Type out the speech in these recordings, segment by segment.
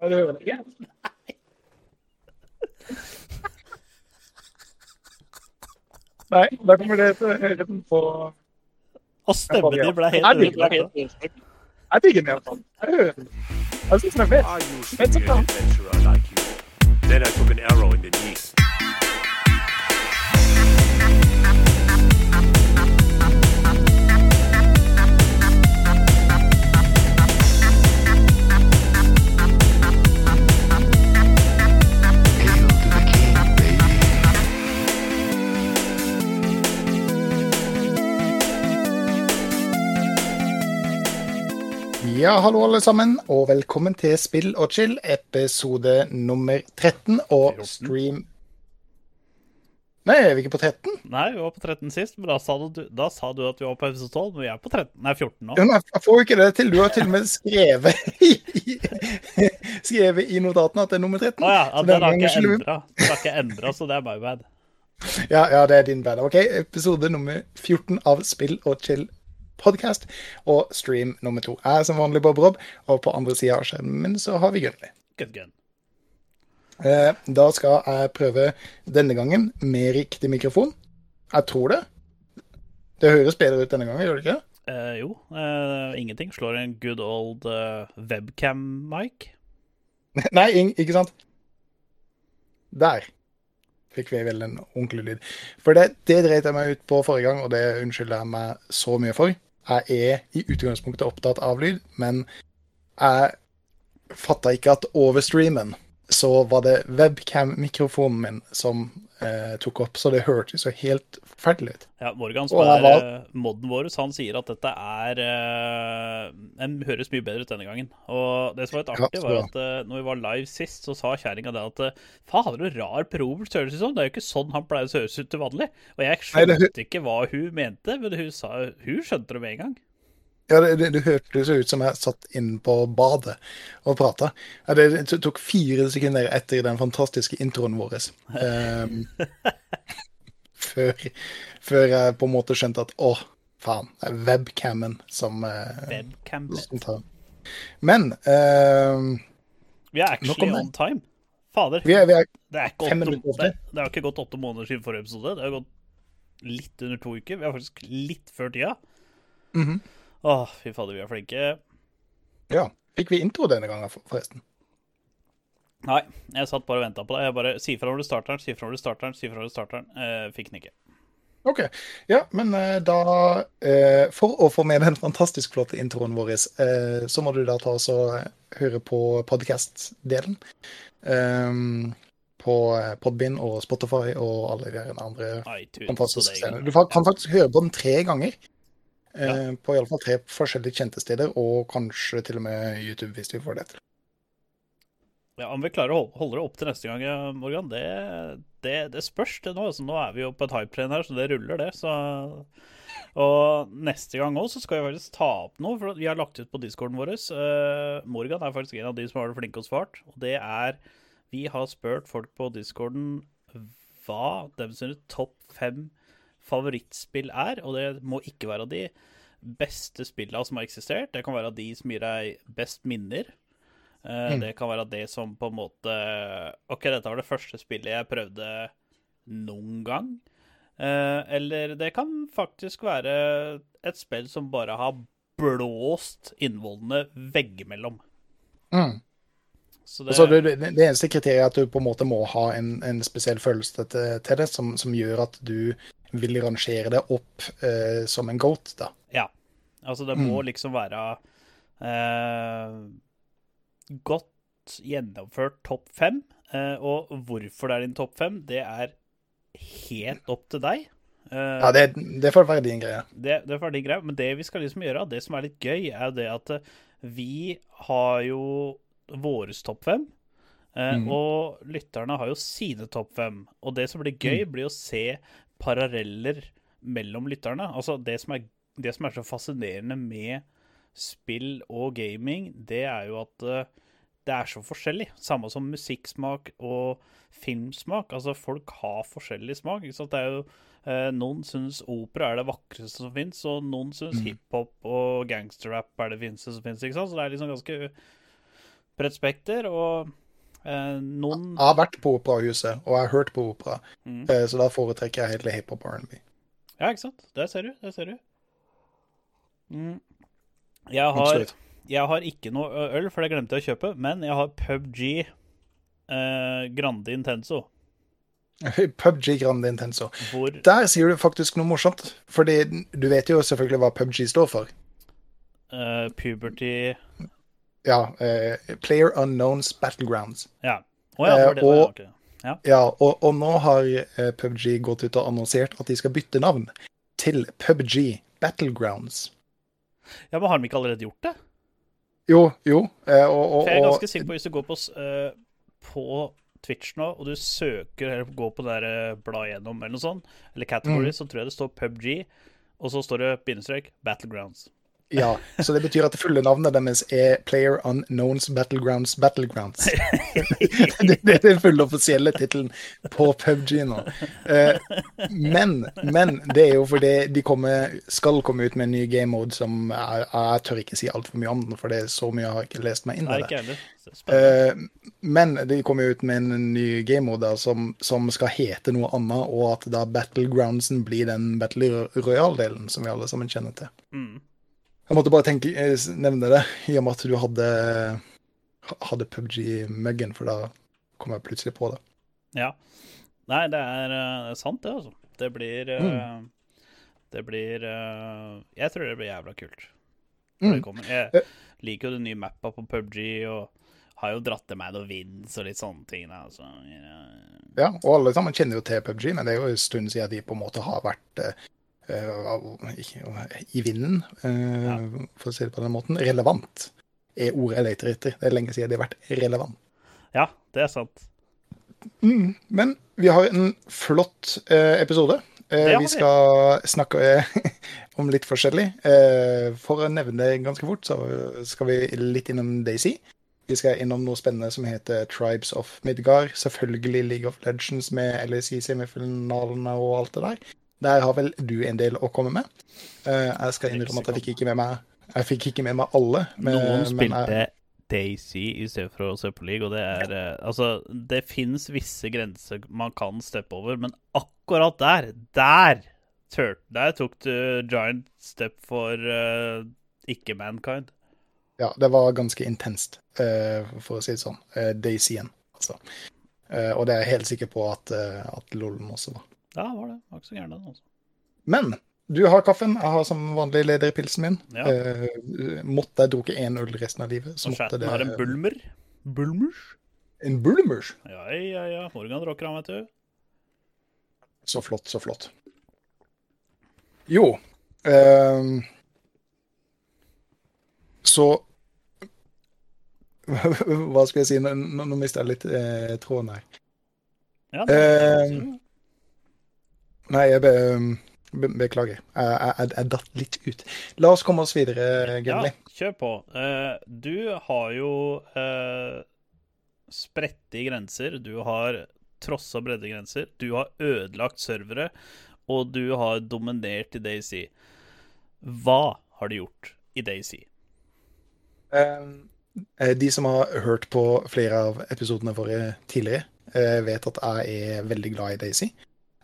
Har du hørt det? igjen? Nei, da kommer det til å høre den på Og stemmen din ble helt Jeg digger ødelagt. den. Jeg digger den iallfall. Jeg hører den. Jeg syns den er fet. I used to It's be a an adventurer. Then I took an arrow in the knee. Ja, hallo alle sammen, og velkommen til Spill og chill, episode nummer 13 og stream Nei, er vi ikke på 13? Nei, vi var på 13 sist, men da sa du, da sa du at vi var på episode 12. Men vi er på 13, nei, 14 nå. Men Jeg får jo ikke det til. Du har til og med skrevet i, skrevet i notatene at det er nummer 13. Å ja, ja den har ikke endra. Den har ikke endra, så det er my bad. Ja, ja, det er din bad. OK, episode nummer 14 av Spill og chill podcast og stream nummer to. Er som vanlig Bob Rob, og på andre sida av skjermen min så har vi Gunnli. Good good. Eh, Da skal jeg prøve denne gangen med riktig mikrofon. Jeg tror det. Det høres bedre ut denne gangen, gjør det ikke? Eh, jo, eh, ingenting slår en good old uh, webcam-mic. Nei, ikke sant? Der fikk vi vel en ordentlig lyd. For det, det dreit jeg meg ut på forrige gang, og det unnskylder jeg meg så mye for. Jeg er i utgangspunktet opptatt av lyd, men jeg fatta ikke at over streamen så var det webcam-mikrofonen min som eh, tok opp, så det hørtes så helt forferdelig ut. Ja, Morgan, som er var- eh, modden vår, han sier at dette er eh, Den høres mye bedre ut denne gangen. Og det som var litt artig, ja, var at eh, når vi var live sist, så sa kjerringa det at eh, Fader, så rar Probert høres ut som. Det er jo ikke sånn han pleier å høres ut til vanlig. Og jeg Nei, det- skjønte ikke hva hun mente, men hun, sa, hun skjønte det med en gang. Ja, det, det, det hørtes ut som jeg satt inn på badet og prata. Ja, det, tok fire sekunder etter den fantastiske introen vår. Um, før, før jeg på en måte skjønte at å, faen, det er webcammen som, eh, Webcam. som tar Men um, Vi er actually on time. Fader. vi er, vi er Det, er ikke åtte, det, det har ikke gått åtte måneder siden forrige episode. Det har gått litt under to uker. Vi er faktisk litt før tida. Mhm. Åh, fy fader, vi er flinke. Ja. Fikk vi intro denne gangen, forresten? Nei, jeg satt bare og venta på deg. Jeg bare Si fra når du starter den, si fra når du starter den, si fra når du starter den. Eh, fikk den ikke. OK. Ja, men eh, da eh, For å få med den fantastisk flotte introen vår, eh, så må du da ta oss og eh, høre på podcast-delen. Um, på Podbind og Spotify og alle de andre iTunes fantastiske det stedene. Du kan faktisk høre på den tre ganger. Eh, Ja. På iallfall tre forskjellige kjente steder, og kanskje til og med YouTube, hvis vi får det til. Ja, Om vi klarer å holde det opp til neste gang, Morgan, det, det, det spørs det nå. Altså, nå er vi jo på et hype-train her, så det ruller, det. Så og neste gang òg så skal vi faktisk ta opp noe, for vi har lagt ut på discorden vår. Uh, Morgan er faktisk en av de som har vært flinke og svart. Og det er Vi har spurt folk på discorden hva de sine topp fem favorittspill er, og det må ikke være de beste spillene som har eksistert. Det kan være de som gir deg best minner. Eh, Det kan være det som på en måte OK, dette var det første spillet jeg prøvde noen gang. Eh, eller det kan faktisk være et spill som bare har blåst innvollene veggimellom. Mm. Så det, Så det, det, det eneste kriteriet er at du på en måte må ha en, en spesiell følelse til, til det, som, som gjør at du vil rangere det opp eh, som en goat, da. Ja. Altså, det må liksom være eh, godt gjennomført topp fem. Eh, og hvorfor det er din topp fem, det er helt opp til deg. Eh, Ja, det, det får være din greie. det, det være din greie, men det vi skal liksom gjøre, det som er litt gøy, er jo det at eh, vi har jo våres topp fem. eh, Mhm. Og lytterne har jo sine topp fem. Og det som blir gøy, blir å se paralleller mellom lytterne. Altså det som er, det som er så fascinerende med spill og gaming, det er jo at eh, det er så forskjellig. Samme som musikksmak og filmsmak. Altså, folk har forskjellig smak. Ikke sant? Det er jo eh, Noen syns opera er det vakreste som fins, og noen syns hiphop og gangsterrap er det fineste som fins. Så det er liksom ganske bredt spekter, og noen Jeg har vært på operahuset, og jeg har hørt på opera, Mm. eh, så da foretrekker jeg heller hiphop R&B. Ja, ikke sant? Der ser du. Der ser du. Mm. Jeg, har, jeg har ikke noe øl, for det glemte jeg å kjøpe, men jeg har PubG eh, Grande Intenso, PubG Grande Intenso. hvor Der sier du faktisk noe morsomt, fordi du vet jo selvfølgelig hva PubG står for. Uh, puberty Ja, eh, Player Unknowns Battlegrounds. Ja. Oh, ja, det det. Eh, det og- ok. Ja. Ja, og, og nå har eh, PubG gått ut og annonsert at de skal bytte navn til PubG Battlegrounds. ja, men har de ikke allerede gjort det? Jo, jo. og, og, jeg er ganske sikker på hvis du går på, på Twitch nå, og du søker eller går på det der bladet gjennom eller noe sånt, eller category, Mm. så tror jeg det står PubG, og så står det bindestrek Battlegrounds. Ja, så det betyr at det fulle navnet deres er Player Unknowns Battlegrounds Battlegrounds. det, det er den fulle offisielle tittelen på PubG nå. Eh, men, men det er jo fordi de kommer, skal komme ut med en ny game mode som jeg, jeg tør ikke si altfor mye om den, for det er så mye jeg har ikke lest meg inn i det. Eh, men de kommer ut med en ny game mode som, som skal hete noe annet, og at da Battlegroundsen blir den Battle Royale-delen som vi alle sammen kjenner til. Mm. Jeg måtte bare tenke, eh, nevne det, i og med at du hadde, hadde PubG-muggen, for da kom jeg plutselig på det. Ja. Nei, det er eh, sant, det, altså. Det blir eh, Mm. Det blir Jeg tror det blir jævla kult. Mm. kommer. Jeg liker jo den nye mappa på PubG, og har jo dratt til meg noe vins og litt sånne ting. Da, så, ja. Og alle sammen kjenner jo til PubG, men det er jo en stund siden de på en måte har vært i vinden, eh, for å si det på den måten. Relevant er ordet jeg leter etter. Det er lenge siden det har vært relevant. ja, det er sant. Mm, men vi har en flott eh, episode. Eh, vi skal snakke eh, om litt forskjellig. Eh, for å nevne det ganske fort, så skal vi litt innom Daisy. Vi skal innom noe spennende som heter Tribes of Midgard. Selvfølgelig League of Legends med LSI-semifinalene og alt det der. Der har vel du en del å komme med. Eh, jeg skal innrømme at jeg fikk ikke med meg jeg ikke med meg alle. men- Noen jeg- spilte Daisy i stedet for å se på League, og det er eh, Altså, det fins visse grenser man kan steppe over, men akkurat der, der tør, Der tok du giant step for uh, ikke mankind. Ja, det var ganske intenst, uh, for å si det sånn. Uh, Daisyen, altså. Eh, og det er jeg helt sikker på at, at Lollen også var. Ja, det var det. Var ikke så gæren, den, altså. Men du har kaffen, jeg har som vanlig lederpilsen min. Ja. Eh, måtte jeg drukke én øl resten av livet, så Og måtte det har en bulmer. Bulmers? En bulmers. Ja, ja, ja. Morgan rocker han, vet du. Så flott, så flott. Jo eh, Så Hva skal jeg si? Nå, nå, nå mister jeg litt eh, tråden her. Ja, det, Eh, Nei, jeg be, be, beklager. Jeg, jeg, jeg datt litt ut. La oss komme oss videre, ja, kjør på. Eh, du har jo uh, spredte grenser. Du har trossa breddegrenser. Du har ødelagt servere. Og du har dominert i Daisy. Hva har du gjort i Daisy? Eh, De som har hørt på flere av episodene våre tidligere, vet at jeg er veldig glad i Daisy.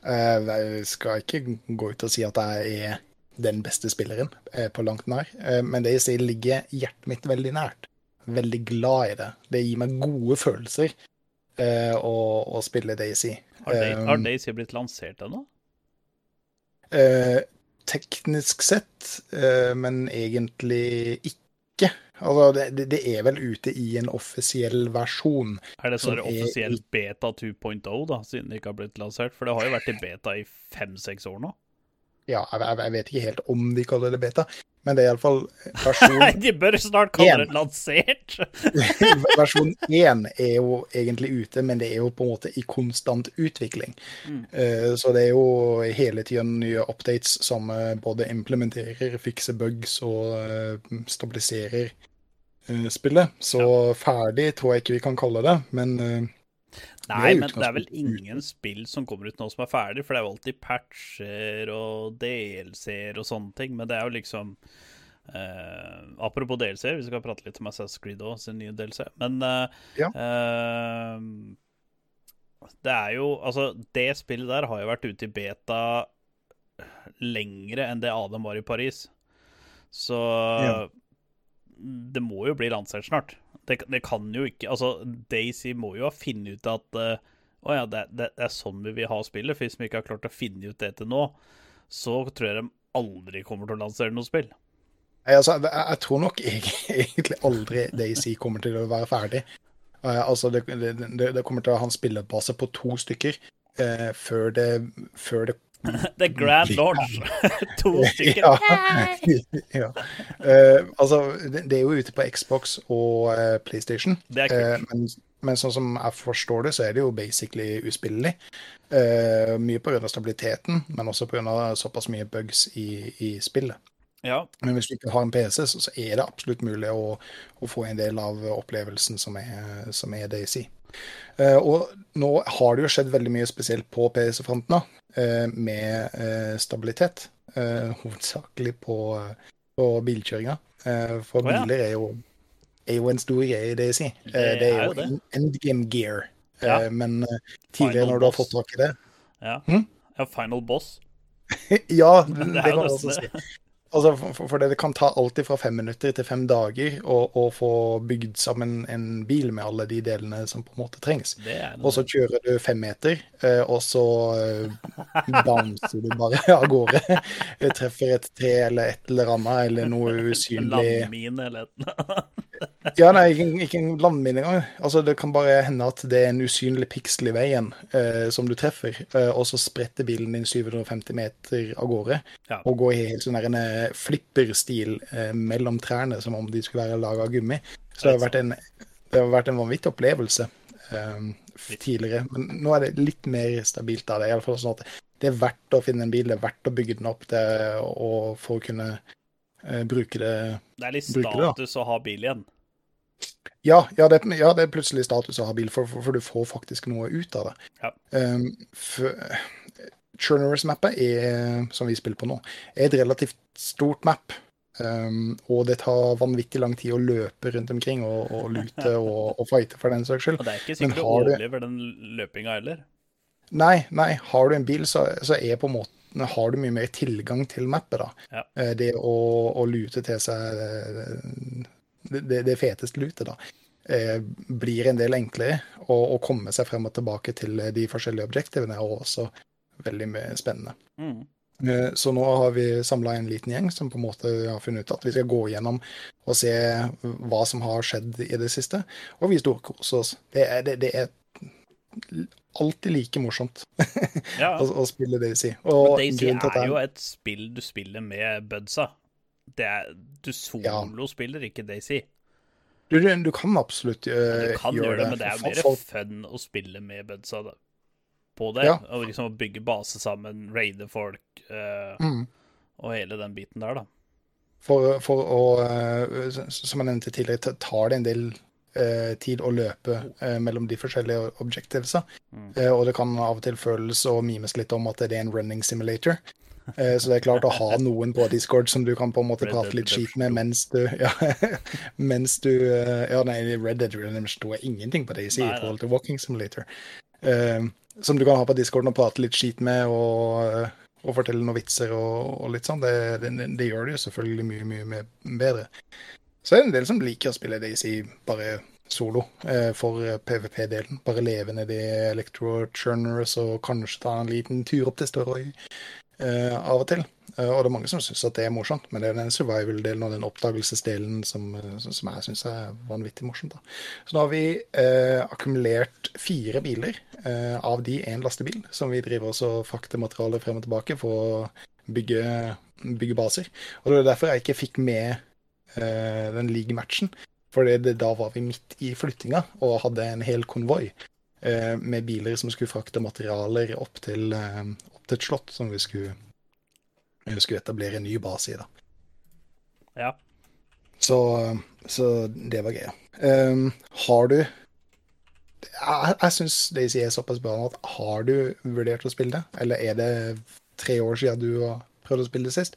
Eh, Jeg skal ikke gå ut og si at jeg er den beste spilleren eh, på langt nær, eh, men Daisy ligger hjertet mitt veldig nært. Veldig glad i det. Det gir meg gode følelser å, å spille Daisy. Har, Eh, har Daisy blitt lansert ennå? Eh, teknisk sett, eh, men egentlig ikke. Altså, det, det- er vel ute i en offisiell versjon. Er det sånn offisiell beta 2.0, da, siden det ikke har blitt lansert? For det har jo vært i beta i fem-seks år nå. Ja, jeg, jeg, vet ikke helt om de kaller det beta, men det er iallfall versjon Nei, de bør snart kalle det lansert! Versjon 1 er jo egentlig ute, men det er jo på en måte i konstant utvikling. Mm. Eh, Så det er jo hele tida nye updates som eh, både implementerer, fikser bugs og eh, stabiliserer eh, spillet. Så ferdig tror jeg ikke vi kan kalle det, men eh, Nei, men det er vel ingen spill som kommer ut nå som er ferdig, for det er jo alltid patcher og DLC-er og sånne ting, men det er jo liksom Eh, apropos DLC, vi skal prate litt om Assassin's Creed og sin nye DLC. Men eh, Ja. eh, det er jo Altså, det spillet der har jo vært ute i beta lengre enn det Adam var i Paris. Så Ja. det må jo bli lansert snart. Det, det kan jo ikke Altså, Daisy må jo ha funnet ut at uh, å ja, det, det, er sånn vi vil ha spillet. For hvis vi ikke har klart å finne ut det til nå, så tror jeg de aldri kommer til å lansere noe spill. Jeg, altså, jeg, jeg tror nok egentlig aldri Daisy kommer til å være ferdig. Uh, altså, det kommer til å ha en spillebase på to stykker uh, før det, før det Er grand Lodge. to stykker. Ja. ja. Uh, altså, det, er jo ute på Xbox og uh, PlayStation. Eh, men, men sånn som jeg forstår det, så er det jo basically uspillelig. Uh, mye pga. stabiliteten, men også pga. såpass mye bugs i, i spillet. Ja. Men hvis du ikke har en PC, så, så er det absolutt mulig å, å få en del av opplevelsen som er, som er Daisy. Og nå har det jo skjedd veldig mye spesielt på PC-fronten med eh, stabilitet. Eh, hovedsakelig på, på bilkjøringa. Eh, for oh, ja. biler er jo, er jo en stor greie i. Eh, Det det er jo det. endgame gear. Eh, Ja. Men eh, tidligere, Final når du har fått tak i det ja. Hm? ja Final Boss. Ja, det, Det kan du også si. Altså, for, for- det, det kan ta alltid fra fem minutter til fem dager å, få bygd sammen en bil med alle de delene som på en måte trengs. Og så kjører du fem meter, eh, og så eh, bouncer du bare av gårde. Treffer et tre eller et eller annet, eller noe usynlig Landmine eller et Ja, nei, ikke, ikke en landmine engang. Altså, det kan bare hende at det er en usynlig piksel i veien eh, som du treffer, eh, og så spretter bilen din 750 meter av gårde Ja. og går i helt sånn en eh, flipperstil eh, mellom trærne, som om de skulle være laga av gummi. Så det har vært en, det har vært en vanvittig opplevelse eh, tidligere. Men nå er det litt mer stabilt av det. Iallfall sånn at det er verdt å finne en bil, det er verdt å bygge den opp det, og for å kunne bruke det Det er litt status det, å ha bil igjen. Ja, ja, det, ja, det er plutselig status å ha bil, for, for, for du får faktisk noe ut av det. Ja. Um, Churners-mappet, er, som vi spiller på nå, er et relativt stort map. Um, og det tar vanvittig lang tid å løpe rundt omkring og, og lute og, og fighte, for den saks skyld. Og det er ikke sikkert du- overlever den løpinga heller. Nei, nei, har du en bil, så, så er på en måte har du mye mer tilgang til mappet, da. Ja. Eh, Det å, å lute til seg eh, det, det, feteste lutet, da, eh, blir en del enklere. Å komme seg frem og tilbake til de forskjellige objektivene og også veldig spennende. Mm. Så nå har vi samla en liten gjeng som på en måte har funnet ut at vi skal gå gjennom og se hva som har skjedd i det siste. Og vi storkoser oss. Det er, det, det er alltid like morsomt Ja. å, å spille Daisy. Men Og Daisy er jo et spill du spiller med budsa. Det er, du solospiller ikke Daisy. du, du, kan absolutt uh, Du kan gjøre det, men det er jo mer fun å spille med budsa da. på det. Ja. Og liksom bygge base sammen, raide folk uh, Mm. og hele den biten der, da. For, for å, uh, som jeg nevnte tidligere, tar det en del eh, tid å løpe eh, mellom de forskjellige objectivesa. Mm. Eh, og det kan av og til føles og mimes litt om at det er en running simulator. Eh, så det er klart å ha noen på Discord som du kan på en måte Red prate Dead litt skit med mens du Ja, mens du Ja, nei, Red Dead Redemption står ingenting på det i forhold til Walking Simulator. Eh, som du kan ha på Discorden og prate litt skit med og, og fortelle noen vitser og, og litt sånn. Det, det, det gjør det jo selvfølgelig mye, mye bedre. Så er det en del som liker å spille Daisy bare solo eh, for PVP-delen. Bare leve ned i electro-churners og kanskje ta en liten tur opp til Størøy eh, av og til. Eh, og det er mange som syns at det er morsomt, men det er den survival-delen og den oppdagelsesdelen som, eh, som jeg syns er vanvittig morsomt. Da. Så nå har vi eh, akkumulert fire biler, eh, av de én lastebil, som vi driver også og frakter materiale frem og tilbake for å bygge, bygge baser. Og det er derfor jeg ikke fikk med eh, den league-matchen. For da var vi midt i flyttinga og hadde en hel konvoi eh, med biler som skulle frakte materialer opp til, eh, opp til et slott som vi skulle, vi skulle etablere en ny base i. da. Ja. Så, så det var greia. Um, har du Jeg, jeg syns Daisy er såpass bra at har du vurdert å spille det? Eller er det tre år siden du har prøvd å spille det sist?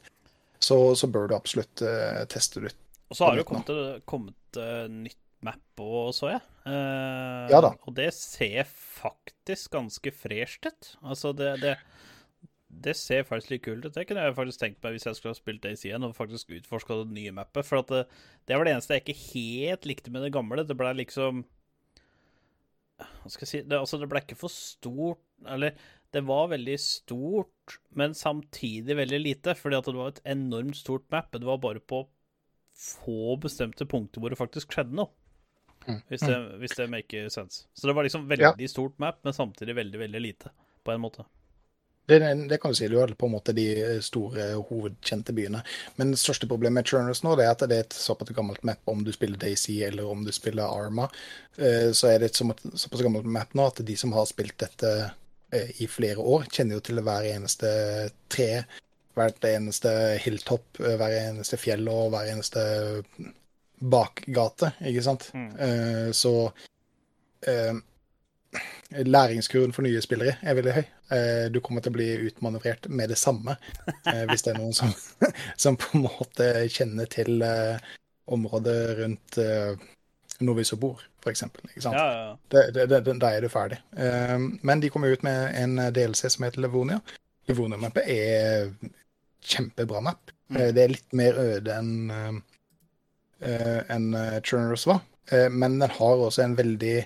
Så, så bør du absolutt uh, teste det ut. Og så har det jo kommet, kommet uh, nytt map og så jeg. Uh, Ja da. Og det ser faktisk ganske fresht ut. Altså, det, det, det ser faktisk litt kult ut. Det kunne jeg faktisk tenkt meg hvis jeg skulle ha spilt Days igjen og faktisk utforska det nye mappet. For at det, det var det eneste jeg ikke helt likte med det gamle. Det ble liksom Hva skal jeg si det, Altså, det ble ikke for stort Eller det var veldig stort, men samtidig veldig lite. Fordi at det var et enormt stort map. Det var bare på få bestemte punkter hvor det faktisk skjedde noe. Hvis det, hvis det maker sense. Så det var liksom veldig stort map, men samtidig veldig, veldig lite, på en måte. Det, det kan du si, du hadde på en måte de store hovedkjente byene. Men det største problemet med Churners nå, det er at det er et såpass gammelt map om du spiller Daisy eller om du spiller Arma. Eh, Så er det et såpass gammelt map nå at de som har spilt dette i flere år, kjenner jo til hver eneste tre, hvert eneste hilltopp, eh, hver eneste fjell og hver eneste bakgate, ikke sant? Eh, Så uh, læringskurven for nye spillere er veldig høy. Uh, Du kommer til å bli utmanøvrert med det samme eh, hvis det er noen som, som på en måte kjenner til eh, området rundt eh, Novisobor, f.eks. Ikke sant? Ja, ja, da er du ferdig. Um, Men de kommer ut med en DLC som heter Livonia. Livonia-mappet er kjempebra map. Mm. Det er litt mer øde enn uh, en eh, Churners var, Uh, men den har også en veldig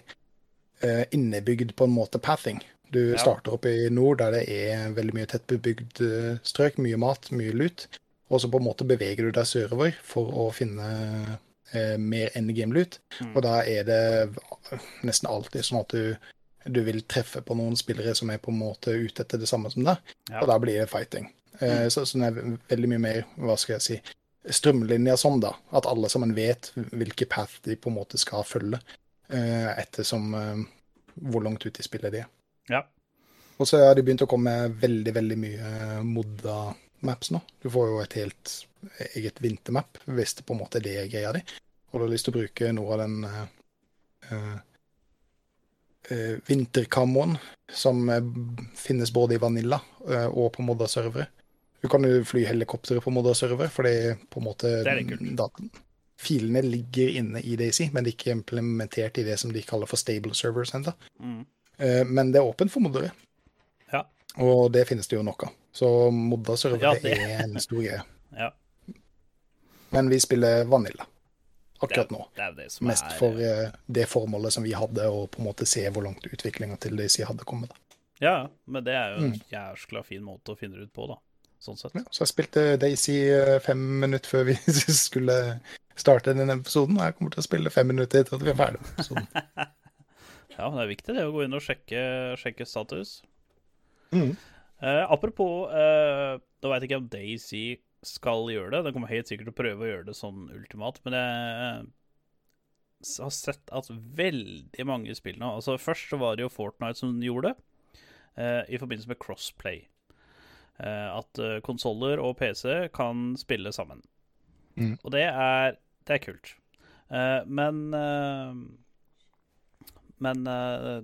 uh, innebygd på en måte pathing. Du Ja. starter opp i nord der det er veldig mye tett bebygd eh, strøk, mye mat, mye lut. Og så på en måte beveger du deg sørover for å finne eh, mer endgame-lut. Mm. Og da er det nesten alltid sånn at du, du vil treffe på noen spillere som er på en måte ute etter det samme som deg, Ja. og da blir det fighting. Eh, så, så det er veldig mye mer, hva skal jeg si, strømlinja sånn, da. At alle sammen vet hvilke path de på en måte skal følge, eh, ettersom eh, hvor langt ut i spillet de er. ja. Og så har de begynt å komme med veldig, veldig mye modda maps nå. Du får jo et helt eget vintermap, hvis det på en måte er det greia di. Og du har lyst til å bruke noe av den eh, eh, eh, vinterkammoen som eh, finnes både i Vanilla eh, og på modda servere. Du kan jo fly helikoptre på modda server, for det er på en måte Det dataen. Filene ligger inne i Daisy, men de er ikke implementert i det som de kaller for stable servers ennå. Mm. Men det er åpent for moddere. Ja. Og det finnes det jo nok av. Så modda servere Ja, er en stor greie. ja. Men vi spiller Vanilla akkurat Det er- nå. Det er det Mest er for uh, det formålet som vi hadde, og på en måte se hvor langt utviklinga til DC hadde kommet. Da. Ja, men det er jo en Mm. jæskla fin måte å finne det ut på, da. Sånn sett. Ja, så jeg spilte Daisy eh, fem minutter før vi skulle starte denne episoden. og Jeg kommer til å spille fem minutter etter at vi er ferdig med episoden. Ja, men det er viktig det å gå inn og sjekke, sjekke status. Mm. Uh, apropos uh, Da veit jeg ikke om Daisy skal gjøre det. Den kommer helt sikkert til å prøve å gjøre det sånn ultimat, men jeg har sett at veldig mange spill nå Altså Først så var det jo Fortnite som gjorde det, eh, i forbindelse med crossplay. Eh, at uh, konsoller og PC kan spille sammen. Mm. Og det er, det er kult. Eh, men eh, Men eh,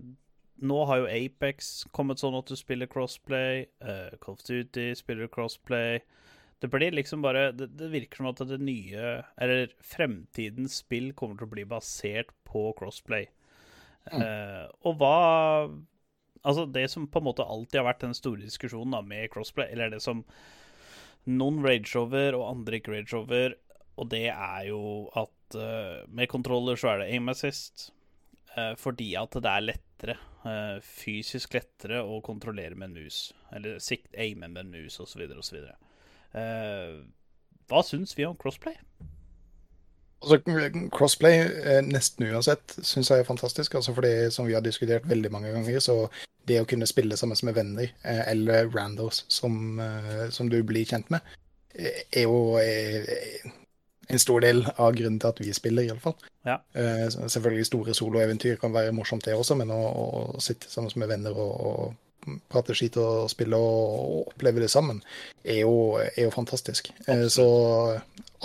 nå har jo Apex kommet sånn at du spiller crossplay. Uh, Call of Duty spiller crossplay. Det blir liksom bare det, det virker som at det nye, eller fremtidens spill, kommer til å bli basert på crossplay. Eh, og hva Altså, det som på en måte alltid har vært den store diskusjonen da, med crossplay, eller det som noen rage over og andre ikke rage over, og det er jo at uh, med kontroller så er det aim assist. uh, fordi at det er lettere, fysisk lettere å kontrollere med en mus. Eller sikt, aime med en mus, osv., osv. Uh, hva syns vi om crossplay? Altså, crossplay, eh, nesten uansett, syns jeg er fantastisk. Altså fordi, som vi har diskutert veldig mange ganger, så det å kunne spille sammen med venner, eh, eller randos som, eh, som du blir kjent med, eh, er jo eh, en stor del av grunnen til at vi spiller, iallfall. Ja. Eh, Selvfølgelig store soloeventyr kan være morsomt, det også, men å, å sitte sammen med venner og, og prate skit og spille og, oppleve det sammen, er jo, er jo fantastisk. Absolutt. Så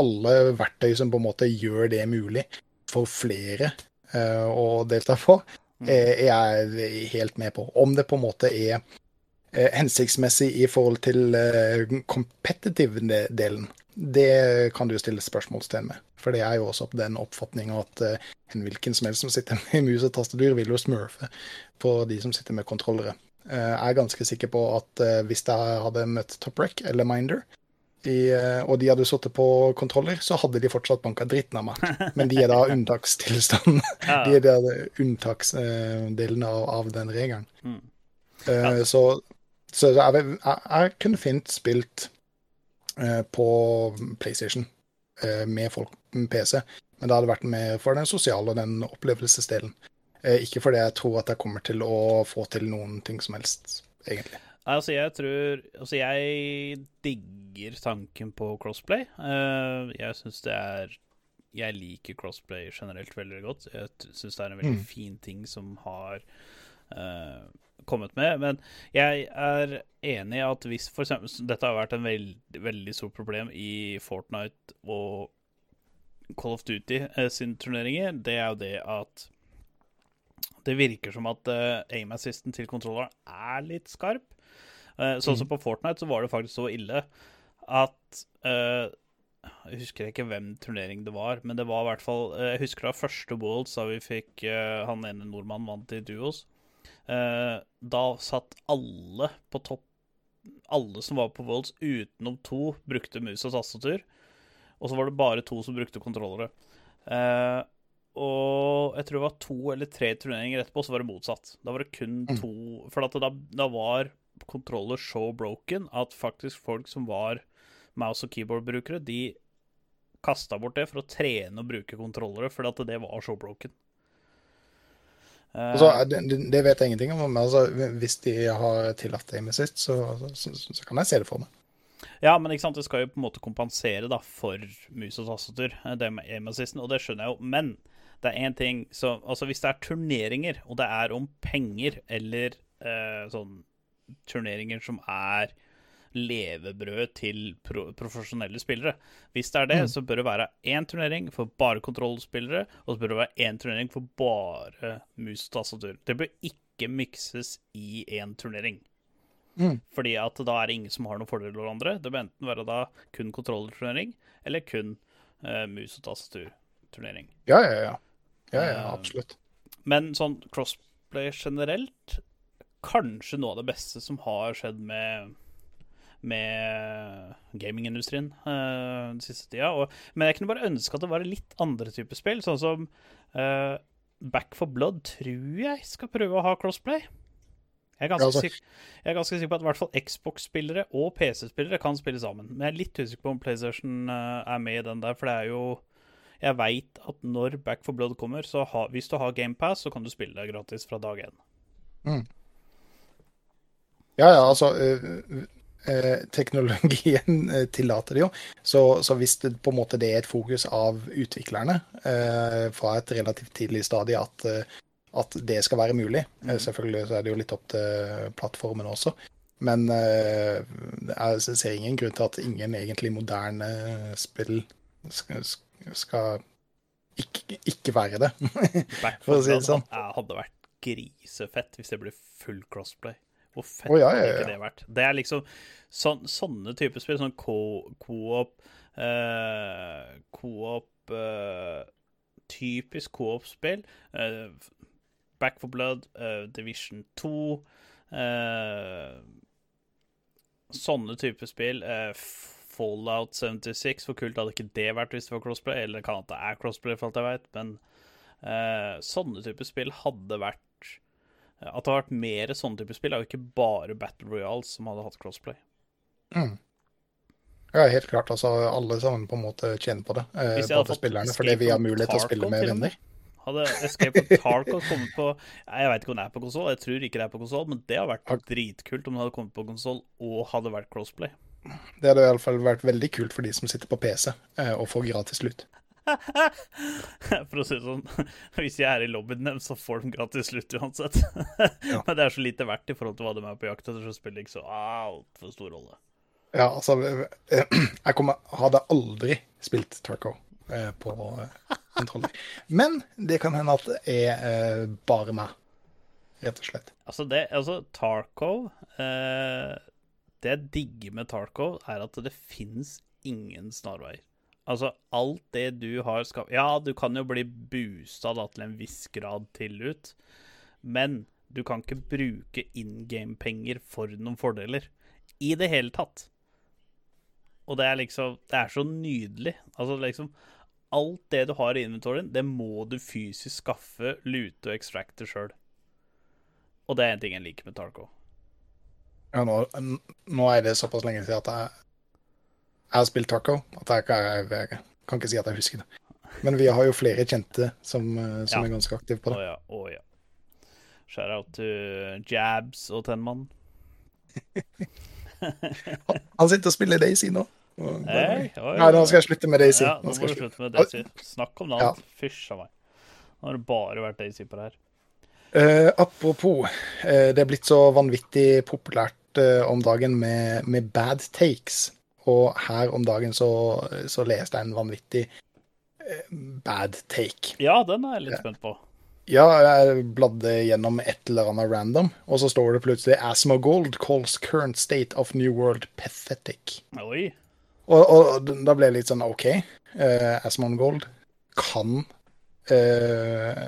alle verktøy som på en måte gjør det mulig for flere uh, å delta på, eh, er jeg helt med på. Om det på en måte er eh, hensiktsmessig i forhold til eh, competitive-delen, det kan du stille spørsmålstegn med. For det er jo også den oppfatninga at eh, en hvilken som helst som sitter med mus og tastatur, vil jo smurfe på de som sitter med kontrollere. Eh, Jeg er ganske sikker på at eh, hvis jeg hadde møtt Toprec eller Minder, de, eh, og de hadde sittet på kontroller, så hadde de fortsatt banka dritten av meg. Men de er da unntakstilstanden. Ja. De er da unntaksdelen av, av den regelen. Mm. Ja. Så, så jeg, jeg, jeg kunne fint spilt eh, på PlayStation eh, med folk med PC, men det hadde vært mer for den sosiale og den opplevelsesdelen. Eh, Ikke fordi jeg tror at jeg kommer til å få til noen ting som helst, egentlig. Nei, Altså, jeg tror Altså, jeg digger tanken på crossplay. Eh, jeg syns det er Jeg liker crossplay generelt veldig godt. Jeg syns det er en veldig Mm. fin ting som har uh, kommet med. Men jeg er enig i at hvis for eksempel Dette har vært en veld, veldig stort problem i Fortnite og Call of Duty eh, sine turneringer. Det er jo det at det virker som at uh, aim-assisten til kontrolleren er litt skarp. Eh, sånn som på Fortnite så var det faktisk så ille at uh, Jeg husker ikke hvem turnering det var, men det var i hvert fall uh, Jeg husker da første Worlds da vi fikk uh, han ene nordmannen vant i duos. Eh, da satt alle på topp Alle som var på Worlds utenom to, brukte mus og tastatur. Og så var det bare to som brukte kontrollere. Eh, og jeg tror det var to eller tre turneringer etterpå, så var det motsatt. Da var det kun Mm. to For at da, da var kontroller så broken at faktisk folk som var mouse- og keyboard-brukere, de kasta bort det for å trene og bruke kontrollere, fordi at det var så broken. Altså, det, det- vet jeg ingenting om, men altså, hvis de har tillatt det assist, så, så, så, så kan jeg se det for meg. Ja, men ikke sant, det skal jo på en måte kompensere da for mus og tastatur, eh, det med aim-assisten, og det skjønner jeg jo. Men det er én ting så, Altså, hvis det er turneringer, og det er om penger, eller eh, sånn turneringer som er levebrød til pro profesjonelle spillere Hvis det er det, Mm. så bør det være én turnering for bare kontrollspillere, og så bør det være én turnering for bare mus og tastatur. Det bør ikke mikses i én turnering. Mm. Fordi at da er det ingen som har noen fordeler over andre. Det bør enten være da kun kontrollerturnering, eller kun uh, mus- og tastaturturnering. Ja, ja, ja. Ja, ja, absolutt. Men sånn crossplay generelt, kanskje noe av det beste som har skjedd med med gamingindustrien uh, den siste tida. Og, men jeg kunne bare ønske at det var litt andre typer spill, sånn som uh, Back for Blood tror jeg skal prøve å ha crossplay. Jeg er ganske, Ja, altså- jeg er ganske sikker på at i hvert fall Xbox-spillere og PC-spillere kan spille sammen. Men jeg er litt usikker på om PlayStation uh, er med i den der, for det er jo Jeg veit at når Back for Blood kommer, så ha, hvis du har GamePass, så kan du spille det gratis fra dag én. Ja, ja, altså øh, øh, Teknologien eh, tillater det jo. Så, så hvis det på en måte det er et fokus av utviklerne fra et relativt tidlig stadie at, at det skal være mulig mm. Selvfølgelig så er det jo litt opp til plattformen også. Men jeg ser ingen grunn til at ingen egentlig moderne spill skal, skal ikke, ikke være det. For å si det sånn. Det hadde vært grisefett hvis det ble full crossplay. Hvor fett oh, ja, ja, hadde ikke det vært? Det er liksom så, sånne typer spill, sånn co- co-op eh, Co-op eh, Typisk co-op-spill. Eh, Back for Blood, eh, Division 2 eh, Sånne typer spill. Eh, Fallout 76, hvor kult hadde ikke det vært hvis det var crossplay? Eller kan at det er crossplay, for alt jeg vet, men uh, sånne typer spill hadde vært At det hadde vært mer sånne typer spill, er jo ikke bare Battle Royals som hadde hatt crossplay. Ja, helt klart. Altså, alle sammen på en måte tjener på det. Eh, hadde både spillerne, fordi vi har mulighet til å spille med. venner. Hadde Escape from Tarkov kommet på Jeg vet ikke om det er på konsoll, jeg tror ikke det er på konsoll, men det hadde vært dritkult om det hadde kommet på konsoll og hadde vært crossplay. Det hadde i alle fall vært veldig kult for de som sitter på PC eh, og får gratis lut. For å si det sånn, hvis jeg er i lobbyen deres, så får de gratis slutt uansett. Men det er så lite verdt i forhold til hva de er på jakt etter, så spiller det ikke så altfor stor rolle. Ja, altså eh, Jeg kommer, hadde aldri spilt Turco eh, på eh, kontroller. Men det kan hende at det er eh, bare meg, rett og slett. Altså, det, altså Tarkov eh, Det jeg digger med Tarkov, er at det fins ingen snarveier. Altså, alt det du har skapt Ja, du kan jo bli boosta da til en viss grad til ut, men du kan ikke bruke in game-penger for noen fordeler. I det hele tatt. Og det er liksom Det er så nydelig. Altså liksom Alt det du har i inventoryen, det må du fysisk skaffe, lute og extracte sjøl. Og det er en ting jeg liker med Tarko. Ja, nå, nå er det såpass lenge siden at jeg, jeg har spilt taco at jeg, jeg, jeg, kan ikke si at jeg husker det. Men vi har jo flere kjente som, eh, som Ja. er ganske aktive på Å det. ja, å ja. Shout out til Jabs og Tenman. Han sitter og spiller Daisy nå. Og- Hey, oi, Nei, nå skal jeg slutte med Daisy. Ja, Nå nå må du slutte. med Daisy. Snakk om det. Ja. Fysj a meg. Nå har det bare vært Daisy på det her. Eh, apropos, uh, det er blitt så vanvittig populært uh, om dagen med, med bad takes. Og her om dagen så, så leste jeg en vanvittig bad take. Ja, den er jeg litt spent på. Ja, jeg bladde gjennom et eller annet random, og så står det plutselig Asmogold calls current state of New World pathetic. Oi. Og, og da ble jeg litt sånn OK. Uh, Asmongold kan uh,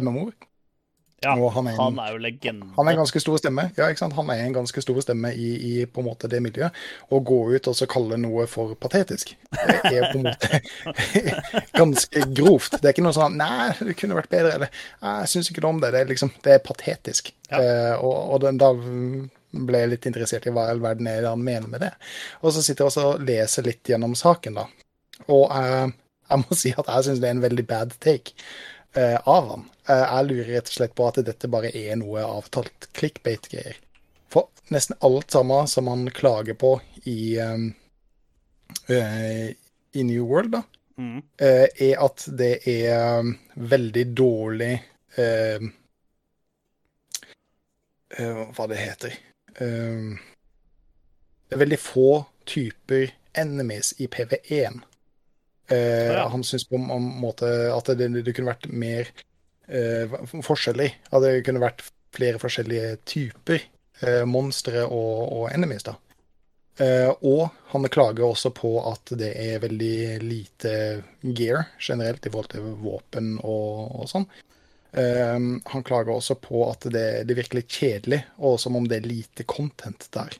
MMO. Ja, han er en- han er jo legende. Han er en ganske stor stemme. Ja, ikke sant? Han er en ganske stor stemme i, i på en måte det miljøet. Å gå ut og så kalle noe for patetisk, det er på en måte ganske grovt. Det er ikke noe sånn Nei, det kunne vært bedre. Eller jeg syns ikke noe om det. Det er liksom Det er patetisk. Ja. Eh, og og den, da ble jeg litt interessert i hva i all verden er det han mener med det. Og så sitter jeg også og leser litt gjennom saken, da. Og eh, jeg må si at jeg syns det er en veldig bad take eh, av han. Eh, jeg lurer rett og slett på at dette bare er noe avtalt clickbait-greier. For nesten alt sammen som han klager på i, um, eh, i New World, da, Mm. eh, er at det er um, veldig dårlig eh, eh, Hva det heter Det er veldig få typer enemies i PV1. Eh, Ja. Han syns på en måte at det, det kunne vært mer eh, forskjellig. At det kunne vært flere forskjellige typer eh, monstre og, og enemies, da. Eh, og han klager også på at det er veldig lite gear generelt i forhold til våpen og, og sånn. Eh, han klager også på at det, det er virkelig kjedelig, og som om det er lite content der.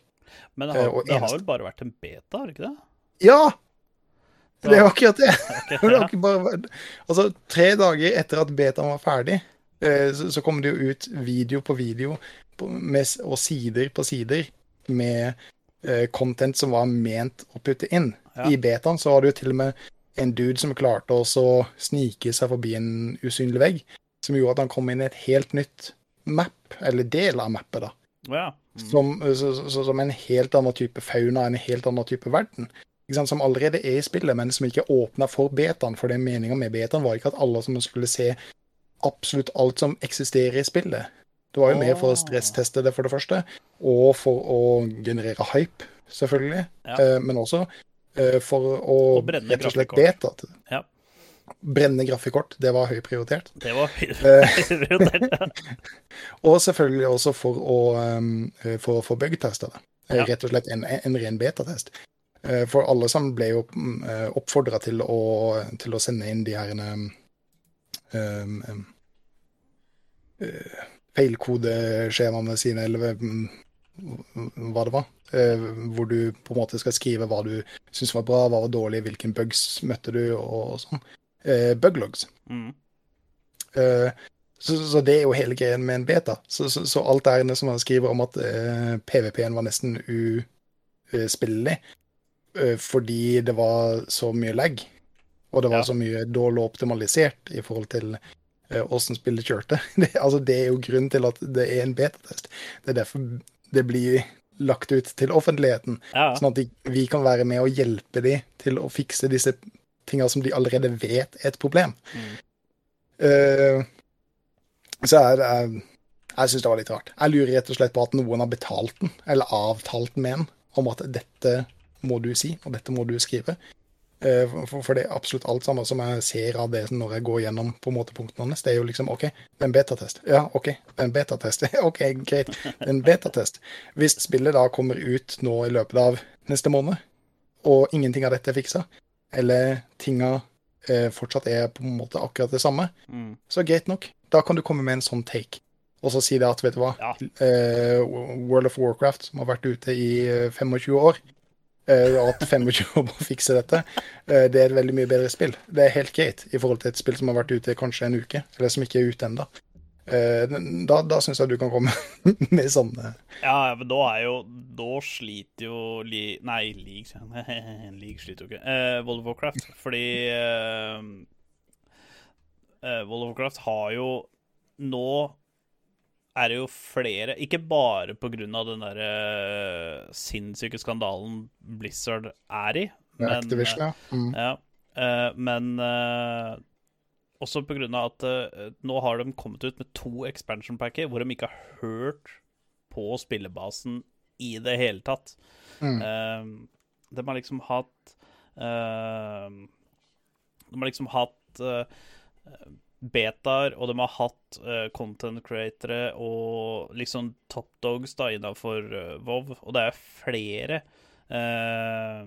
Men det har, Eh, det har vel bare vært en beta, har det ikke det? Ja! Det er jo akkurat det. Okay, ja. Altså, tre dager etter at betaen var ferdig, eh, så, så kom det jo ut video på video med, og sider på sider med eh, content som var ment å putte inn. Ja. I betaen så var det jo til og med en dude som klarte også å snike seg forbi en usynlig vegg, som gjorde at han kom inn i et helt nytt map, eller del av mappet, da. Ja. Mm. Som, så, så, som en helt annen type fauna, en helt annen type verden. Sant? Som allerede er i spillet, men som ikke åpna for betaen. For det meninga med betaen var ikke at alle som skulle se absolutt alt som eksisterer i spillet. Det var jo mer for å stressteste det, for det første, og for å generere hype, selvfølgelig. Ja. Eh, men også eh, for å brenne rett og slett grafikkort. beta. Ja. Brenne grafikkort, det var høyt prioritert. Det var høyprioritert, ja. Og selvfølgelig også for å, um, eh, for å få. Eh, Ja. Rett og slett en, en ren betatest. Eh, For alle sammen ble jo oppfordra til, til å sende inn de her um, um, eh, feilkodeskjemaene sine, eller hva det var. Eh, Hvor du på en måte skal skrive hva du syns var bra, hva var dårlig, hvilken bugs møtte du, og sånn. Eh, Buglogs. Mm. Eh, så, så det er jo hele greien med en beta. Så, så, så alt inne som han skriver om at eh, PVP-en var nesten uspillelig eh, fordi det var så mye lag, og det var Ja. så mye dårlig optimalisert i forhold til eh, åssen spillet kjørte. Det, altså, det er jo grunnen til at det er en betatest. Det er derfor det blir lagt ut til offentligheten. Ja. Sånn at de, vi kan være med og hjelpe dem til å fikse disse tinga som de allerede vet er et problem. Mm. Uh, så er det Jeg, jeg syns det var litt rart. Jeg lurer rett og slett på at noen har betalt den, eller avtalt med den, om at dette må du si, og dette må du skrive. Eh, For, for det er absolutt alt sammen som jeg ser av det når jeg går gjennom på en måte punktene hans. Det er jo liksom OK, det er en betatest. Ja, OK, det er en betatest. OK, greit. Det er en betatest. Hvis spillet da kommer ut nå i løpet av neste måned, og ingenting av dette er fiksa, eller tinga eh, fortsatt er på en måte akkurat det samme, Mm. så greit nok. Da kan du komme med en sånn take. Og så si det at, vet du hva, Ja. eh, World of Warcraft, som har vært ute i eh, 25 år, og at 25 år på å fikse dette, eh, det er et veldig mye bedre spill. Det er helt greit i forhold til et spill som har vært ute kanskje en uke, eller som ikke er ute ennå. Eh, da da syns jeg du kan komme med sånne Ja, men da er jo Da sliter jo li, Nei, League League sliter jo ikke. Eh, World of Warcraft. Fordi eh, eh, World of Warcraft har jo Nå er det jo flere Ikke bare av den der sinnssyke skandalen Blizzard er i, men Activision. Ja. Mm. ja, uh, men uh, også av at uh, nå har de kommet ut med to expansion packer hvor de ikke har hørt på spillebasen i det hele tatt. Mm. Eh, de har liksom hatt eh, De har liksom hatt eh, betaer, og de har hatt uh, content createre og liksom top dogs da innafor uh, Vov, og det er flere uh,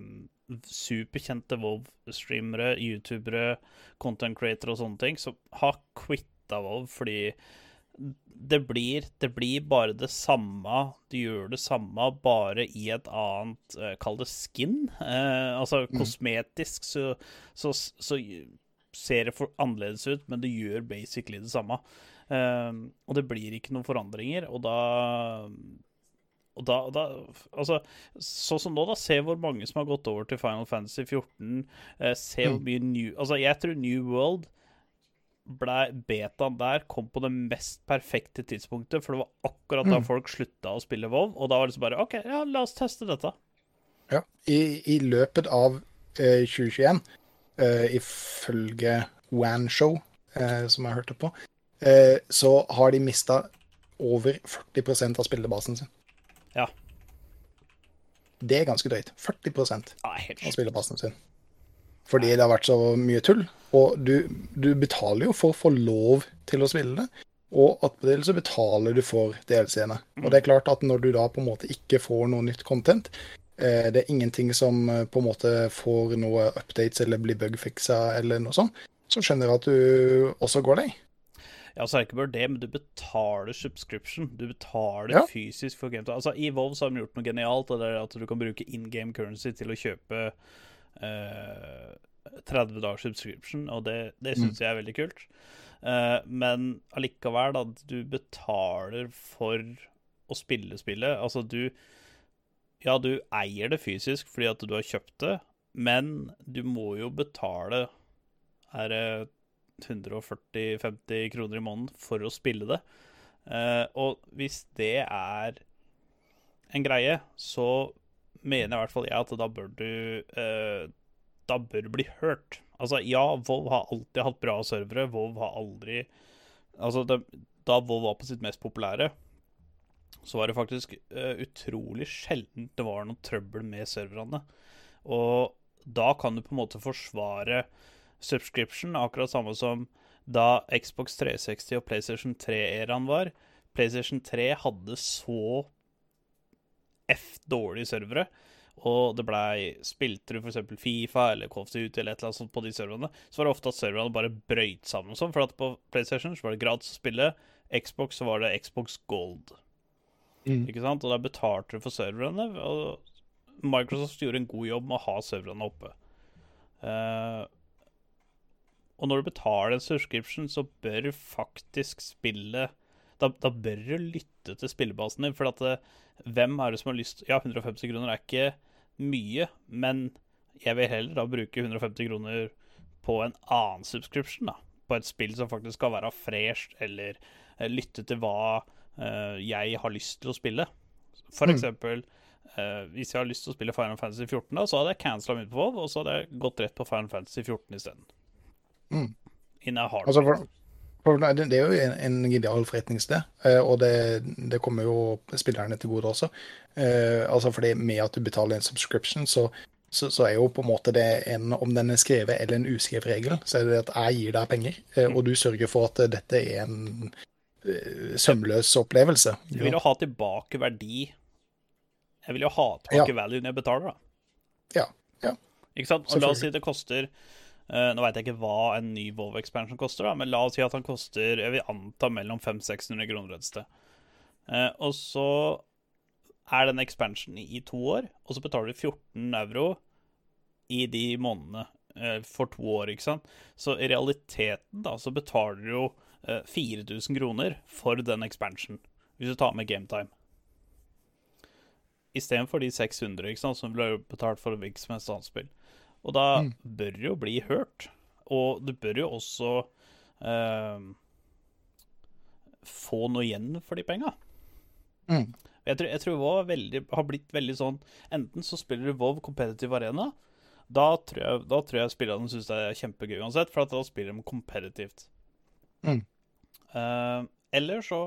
superkjente Vov-streamere, youtubere, content createre og sånne ting som har quitta Vov fordi det blir, det blir bare det samme. Du gjør det samme, bare i et annet eh, Kall det skin. Eh, altså kosmetisk så, så, så ser det for annerledes ut, men det gjør basically det samme. Uh, og det blir ikke noen forandringer, og da og da, da Altså, sånn som nå, da. Se hvor mange som har gått over til Final Fantasy 14. Eh, se hvor mye New Altså, jeg tror New World ble betaen der kom på det mest perfekte tidspunktet, for det var akkurat da folk slutta å spille WoW, og da var det så bare OK, ja, la oss teste dette. Ja. I, I løpet av eh, 2021, eh, ifølge Wanshow, uh, som jeg hørte på, uh, så har de mista over 40% av spillebasen sin. Ja. Det er ganske drøyt. 40 Ja, av spillebasen sin. Fordi det har vært så mye tull. Og du, du betaler jo for å få lov til å spille det. Og attpåtil så betaler du for DLC-ene. Og det er klart at når du da på en måte ikke får noe nytt content, det er ingenting som eh, på en måte får noe updates eller blir bugfixa eller noe sånt, så skjønner jeg at du også går deg. Ja, så er det ikke bare det, men du betaler subscription. Du betaler Ja. fysisk for game. Altså, I Vov har de gjort noe genialt, og det er at du kan bruke in game currency til å kjøpe eh, 30 dagers subscription, og det, det syns jeg er veldig kult. Eh, men allikevel, da, du betaler for å spille spillet. Altså, du Ja, du eier det fysisk fordi at du har kjøpt det, men du må jo betale Er det 140-50 kroner i måneden for å spille det. Eh, og hvis det er en greie, så mener i hvert fall jeg at da bør du eh, Da bør bli hørt. Altså, ja, Vov har alltid hatt bra servere. Vov har aldri Altså, det, da Vov var på sitt mest populære, så var det faktisk uh, utrolig sjelden det var noe trøbbel med serverne. Og da kan du på en måte forsvare subscription, akkurat samme som da Xbox 360 og PlayStation 3-æraen var. PlayStation 3 hadde så F dårlige servere, og det blei Spilte du f.eks. Fifa eller of Duty eller et eller annet sånt på de serverne, så var det ofte at serverne bare brøyt sammen sånn, for at på PlayStation så var det gratis å spille, Xbox så var det Xbox Gold. Ikke sant? Og da betalte du for serverne, og Microsoft gjorde en god jobb med å ha serverne oppe. Uh, og når du betaler en subscription, så bør du faktisk spille da, da bør du lytte til spillebasen din, for at det, hvem er det som har lyst Ja, 150 kroner er ikke mye, men jeg vil heller da bruke 150 kroner på en annen subscription, da. På et spill som faktisk skal være fresh, eller eh, lytte til hva eh, jeg har lyst til å spille. For eksempel uh, hvis jeg har lyst til å spille Final Fantasy 14, da, så hadde jeg cancela mitt på WoW, og så hadde jeg gått rett på Final Fantasy 14 isteden. Mm. Har det. Altså for, for det det er jo en, en genial forretningssted, eh, og det, det kommer jo spillerne til gode også. Uh, altså fordi med at du betaler en subscription, så, så, så er jo på en måte det en, om den er skrevet eller en uskrevet regel, så er det at jeg gir deg penger, eh, og du sørger for at dette er en sømløs opplevelse. Jeg vil jo ha tilbake verdi. Jeg vil jo ha tilbake value når jeg betaler, da. Ja, ja. Ikke sant? Og la oss si det koster uh, Nå veit jeg ikke hva en ny Volvo Expansion koster, da, men la oss si at han koster jeg vil anta mellom 500-600 kroner et sted. Uh, og så er den expansionen i to år, og så betaler du 14 euro i de månedene uh, for to år, ikke sant. Så i realiteten da, så betaler du jo eh, 4000 kroner for den expansion, hvis du tar med gametime. Istedenfor de 600 ikke sant, som ble betalt for Vix med et annet spill. Og da bør det jo bli hørt. Og du bør jo også eh, få noe igjen for de penga. Mm. Jeg tror, jeg tror WoW har blitt veldig sånn Enten så spiller du WoW competitive arena. Da tror jeg, da tror jeg spillerne syns det er kjempegøy uansett, for at da spiller de kompetitivt. Mm. Eh, eller så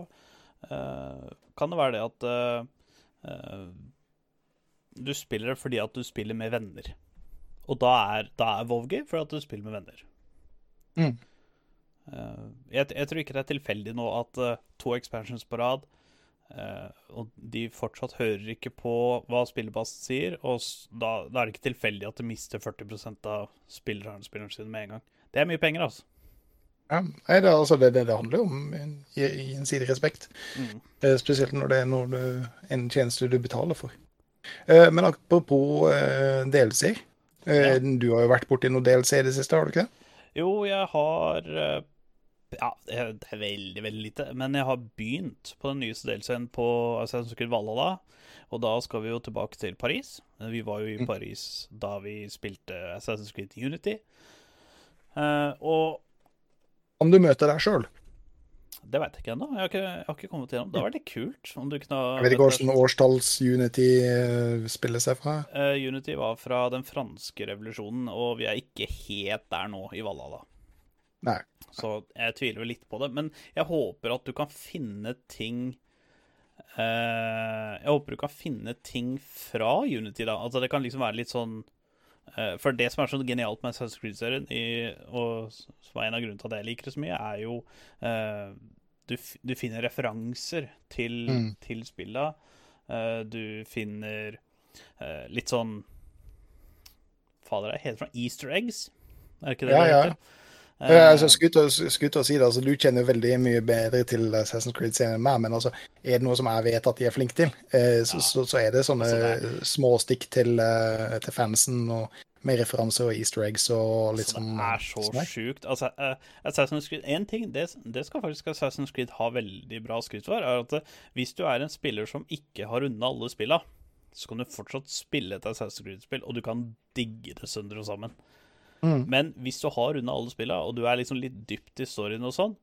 eh, kan det være det at eh, du spiller det fordi at du spiller med venner. Og da er, da er WoW gøy fordi at du spiller med venner. Mm. Eh, jeg, jeg tror ikke det er tilfeldig nå at to expansions på rad Uh, Og de fortsatt hører ikke på hva spillebasen sier, og da, da er det ikke tilfeldig at de mister 40% av spillerne spillerne sine med en gang. Det er mye penger, altså. Ja, nei, det, altså, det, det, det handler om gjensidig respekt. Mm. Eh, Spesielt når det er når du, en tjeneste du betaler for. Eh, Men apropos eh, DLC. Eh, Du har jo vært borti noe DLC i det siste, har du ikke det? Jo, jeg har eh, Ja, det er veldig, veldig lite. Men jeg har begynt på den nyeste delscenen på Assassin's Creed Valhalla. Og da skal vi jo tilbake til Paris. Vi var jo i Paris da vi spilte Assassin's Creed Unity. Eh, og Om du møter deg sjøl. det veit jeg ikke ennå. Jeg, jeg har ikke kommet igjennom. Det hadde vært kult om du kunne Jeg vet ikke hvordan årstalls Unity eh, spiller seg fra. Uh, Unity var fra den franske revolusjonen, og vi er ikke helt der nå i Valhalla. Nei. Så jeg tviler litt på det. Men jeg håper at du kan finne ting uh, Jeg håper du kan finne ting fra Unity, da. Altså det kan liksom være litt sånn For det som er så genialt med Assassin's Creed-serien, og som er en av grunnene til at jeg liker det så mye, er jo uh, du, du finner referanser til, Mm. til spilla. Uh, du finner uh, litt sånn Fader, det heter det Easter eggs? Er det ikke det Ja, det ja. Eh, altså, Skutt å- å si det, altså, Du kjenner veldig mye bedre til Assassin's Creed-serien enn meg, men altså, er det noe som jeg vet at de er flinke til, uh, så, Ja. så, så er det sånne Altså, småstikk til, uh, til fansen og med referanser og easter eggs og litt Så sånn. det er så sånn sjukt. Altså, eh, Assassin's Creed En ting, det, det skal faktisk Assassin's Creed ha veldig bra skryt for, er at hvis du er en spiller som ikke har runda alle spilla, så kan du fortsatt spille et Assassin's Creed-spill, og du kan digge det sønder og sammen. Mm. Men hvis du har unna alle spilla, og du er liksom litt dypt i storyen og sånn,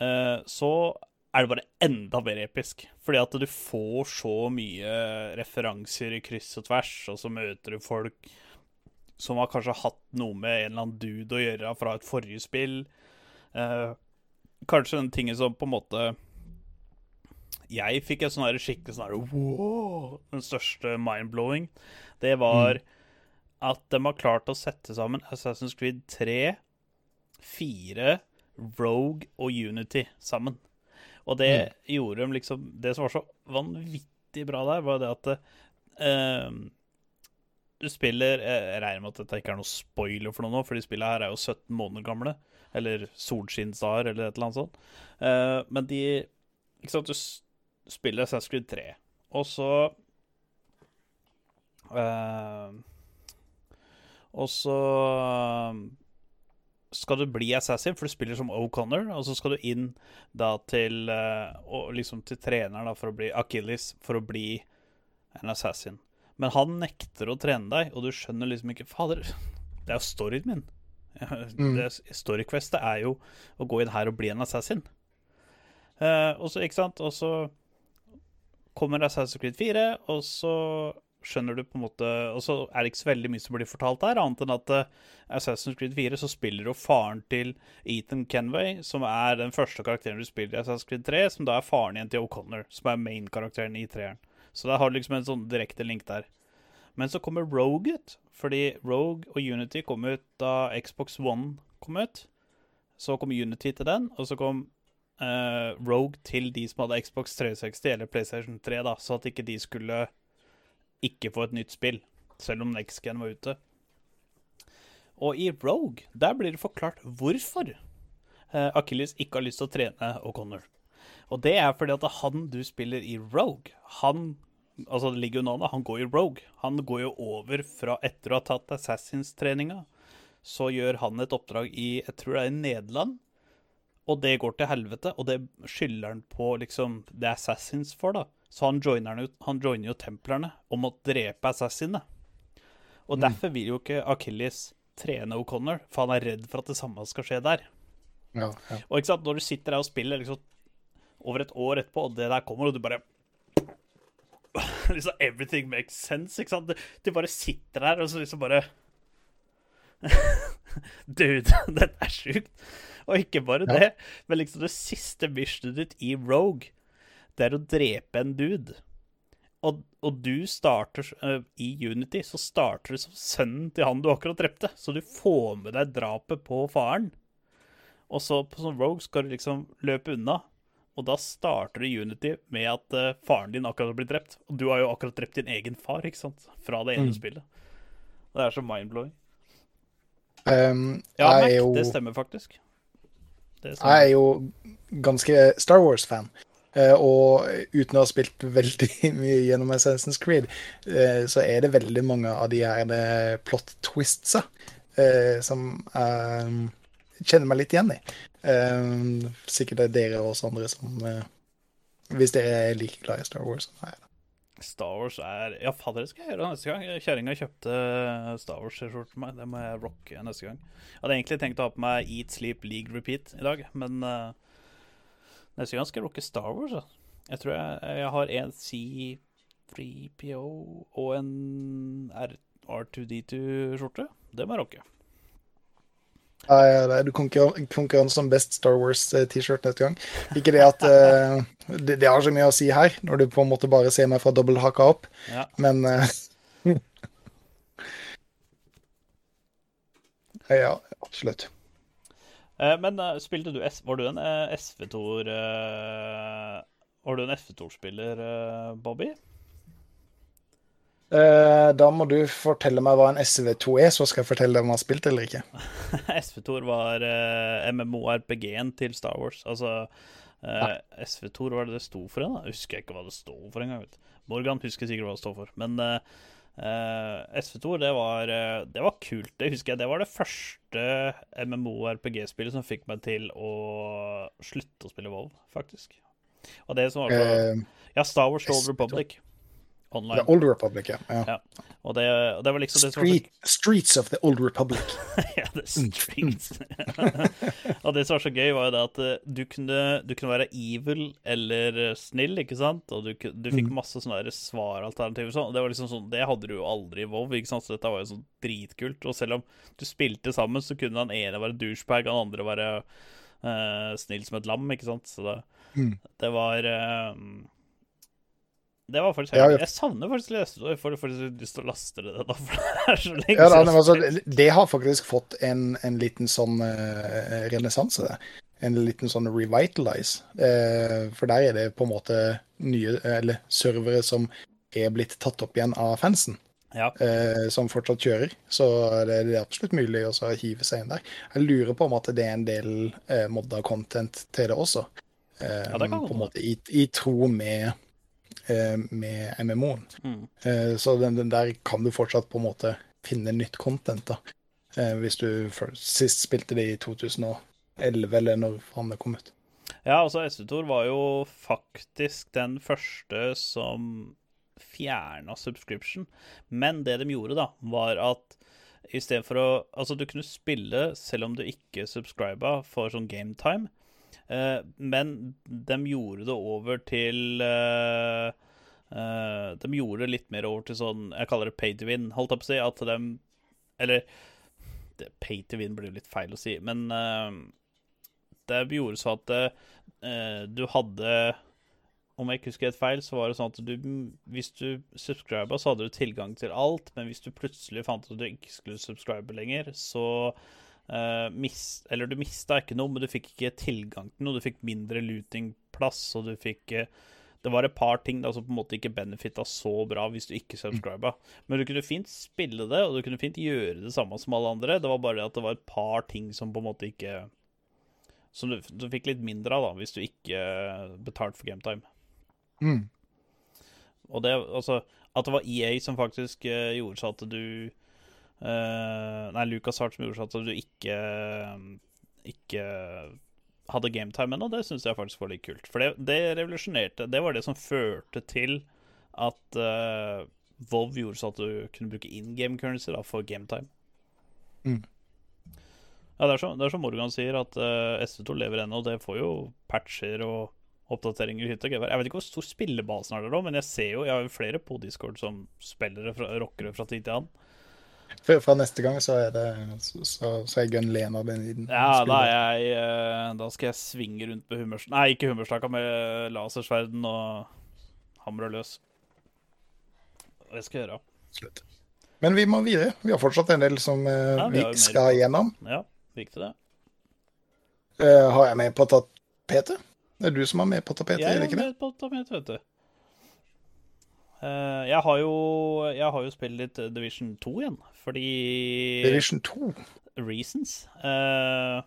uh, så er det bare enda mer episk. Fordi at du får så mye referanser i kryss og tvers, og så møter du folk som har kanskje hatt noe med en eller annen dude å gjøre fra et forrige spill. Uh, kanskje den tingen som på en måte Jeg fikk en sånn skikkelig sånn her wow, Den største mind-blowing. Det var at de har klart å sette sammen Assassin's Creed 3, 4, Rogue og Unity sammen. Og det gjorde de liksom Det som var så vanvittig bra der, var det at uh, du spiller eh, Jeg regner med at dette ikke er noe spoiler for noe nå, for de spillene her er jo 17 måneder gamle. Eller solskinnsdager, eller et eller annet sånt. Uh, men de Ikke sant, du spiller Assassin's Creed 3, og så eh, Og så eh, skal du bli assassin, for du spiller som O'Connor, og så skal du inn da til eh, liksom til treneren da, for å bli Achilles, for å bli en assassin. Men han nekter å trene deg, og du skjønner liksom ikke Fader, det er jo storyen min. Mm. Storyquestet er jo å gå inn her og bli en assassin. Eh, og så, ikke sant, og så kommer Assassin's Creed 4, og så skjønner du på en måte Og så er det ikke så veldig mye som blir fortalt der, annet enn at uh, Assassin's Creed 4 så spiller jo faren til Ethan Kenway, som er den første karakteren du spiller i Assassin's Creed 3, som da er faren igjen til O'Connor, som er main-karakteren i treeren. Så der har du liksom en sånn direkte link der. Men så kommer Rogue ut, fordi Rogue og Unity kom ut da Xbox One kom ut. Så kom Unity til den, og så kom uh, Rogue til de som hadde Xbox 360 eller PlayStation 3, da, så at ikke de skulle ikke få et nytt spill, selv om Next Gen var ute. Og i Rogue, der blir det forklart hvorfor eh, Achilles ikke har lyst til å trene O'Connor. Og det er fordi at han du spiller i Rogue, han Altså, det ligger jo navnet, han går jo Rogue. Han går jo over fra etter å ha tatt Assassins-treninga. Så gjør han et oppdrag i Jeg tror det er i Nederland. Og det går til helvete, og det skylder han på liksom det Assassins for, da. Så han joiner, jo- han joiner jo templerne om å drepe assassinene. Og derfor vil jo ikke Achilles trene O'Connor, for han er redd for at det samme skal skje der. Ja, ja. Og ikke sant, når du sitter der og spiller liksom, over et år etterpå, og det der kommer, og du bare Liksom Everything makes sense, ikke sant? Du, du bare sitter der, og så liksom bare Dude, dette er sjukt. Og ikke bare Ja. det, men liksom det siste missionet ditt i Rogue, det er å drepe en dude. Og, og du starter uh, I Unity så starter du som sønnen til han du akkurat drepte. Så du får med deg drapet på faren. Og så på sånn Rogue skal du liksom løpe unna. Og da starter du Unity med at uh, faren din akkurat har blitt drept. Og du har jo akkurat drept din egen far, ikke sant? Fra det ene Mm. spillet. Det er så mind-blowing. Um, Ja, Mac, jo, det stemmer faktisk. Det jeg er jo ganske Star Wars-fan. Eh, og uten å ha spilt veldig mye gjennom Assassin's Creed, eh, så er det veldig mange av de her eh, plot twistsa som jeg kjenner meg litt igjen i. Sikkert det er dere og oss andre som Hvis dere er like glad i Star Wars som jeg er. Star Wars er Ja, fader, det skal jeg gjøre neste gang. Kjerringa kjøpte Star Wars-skjorte til meg. Det må jeg rocke neste gang. Jeg hadde egentlig tenkt å ha på meg Eat, Sleep, League, Repeat i dag, men eh, neste gang skal jeg rocke Star Wars. Da. Jeg tror jeg, jeg har en C3PO og en R, R2D2-skjorte. Det må jeg rocke. Nei, ja, du som konkurranse om best Star Wars-T-shirt neste gang. Ikke det at uh, det, det har så mye å si her, når du på en måte bare ser meg fra dobbelthaka opp, Ja. men uh, Ja, absolutt. Eh, men eh, spilte du Var du en eh, SV-Tor Var du en SV-Tor-spiller, Bobby? Da må du fortelle meg hva en SV2 er, så skal jeg fortelle deg om jeg har spilt eller ikke. SV2 var MMO-RPG-en til Star Wars. Altså SV-Tor, hva er det det sto for? Da? Jeg husker ikke hva det sto for engang. Morgan husker sikkert hva det står for. Men uh, SV2 det var, eh, det var kult. Det husker jeg. Det var det første MMO-RPG-spillet som fikk meg til å slutte å spille WoW, faktisk. Og det som var så uh, Ja, Star Wars The Old SV2. Republic. The Old Republic, ja. ja. Ja. Og det, og det var liksom det som så streets of the Old Republic. ja, the streets. og det som var så gøy, var jo det at eh, du kunne, du kunne være evil eller eh, snill, ikke sant? Og du, du fikk masse sånne svaralternativer. Sånn. Det var liksom sånn, det hadde du jo aldri i WoW, ikke sant? så dette var jo sånn dritkult. Og selv om du spilte sammen, så kunne han ene være douchebag, han andre være uh, snill som et lam, ikke sant? Så det, Mm. det var eh, det var faktisk ja. Jeg savner faktisk lese Jeg får faktisk lyst til å laste det, da, for det er så lenge Ja, siden altså, det har faktisk fått en, en liten sånn uh, renessanse. det. En liten sånn revitalize. Uh, for der er det på en måte nye eller servere som er blitt tatt opp igjen av fansen. Ja. Uh, som fortsatt kjører. Så det, det er absolutt mulig også å hive seg inn der. Jeg lurer på om at det er en del uh, modda content til det også. Eh, Ja, det kan på en måte i, i tro med, med MMO-en. Mm. Eh, så den, den der kan du fortsatt på en måte finne nytt content, da. Eh, hvis du sist spilte det i 2011, eller når faen det kom ut. Ja, altså SV-Tor var jo faktisk den første som fjerna subscription. Men det de gjorde, da, var at i stedet for å Altså, du kunne spille selv om du ikke subscriba for sånn gametime, eh, men de gjorde det over til eh, eh, De gjorde det litt mer over til sånn Jeg kaller det pay to win, holdt på å si. At de Eller det, pay to win blir jo litt feil å si, men eh, det gjorde så at eh, du hadde Om jeg ikke husker helt feil, så var det sånn at du Hvis du subscriba, så hadde du tilgang til alt, men hvis du plutselig fant at du ikke skulle subscribe lenger, så eh, mist, Eller du mista ikke noe, men du fikk ikke tilgang til noe. Du fikk mindre lootingplass, og du fikk uh, Det var et par ting da som på en måte ikke benefitta så bra hvis du ikke subscriba. Men du kunne fint spille det, og du kunne fint gjøre det samme som alle andre. Det var bare at det var et par ting som på en måte ikke Som du, du fikk litt mindre av da hvis du ikke betalte for gametime. Mm. Og det, altså, at det var EA som faktisk uh, gjorde så at du eh, Lucas Hart som gjorde at du ikke Ikke hadde gametime ennå, det syns jeg faktisk var litt kult. For det, det revolusjonerte Det var det som førte til at uh, Vov gjorde så at du kunne bruke in game currency da, for gametime. Mm. Ja, det er, så, det er som Morgan sier, at uh, SV2 lever ennå, det får jo patcher og oppdateringer i hytte og gevær. Jeg vet ikke hvor stor spillebasen er der nå, men jeg ser jo Jeg har jo flere på Discord som spillere fra, rockere fra tid til annen. Fra neste gang så er det så, så, så er Gunn Lena den i den. Ja, da jeg eh, Da skal jeg svinge rundt med hummers... Nei, ikke hummerstaka, med lasersverden og hamre løs. Det skal jeg gjøre. Slutt. Men vi må videre. Vi har fortsatt en del som eh, Ja, vi vi har skal på- gjennom. Ja, viktig det. Uh, har jeg med på tapetet? Det er du som har med på tapetet, Jeg er det ikke det? med på tapetet, vet du. Eh, jeg har jo Jeg har jo spilt litt Division 2 igjen, fordi Division 2. Reasons. Uh,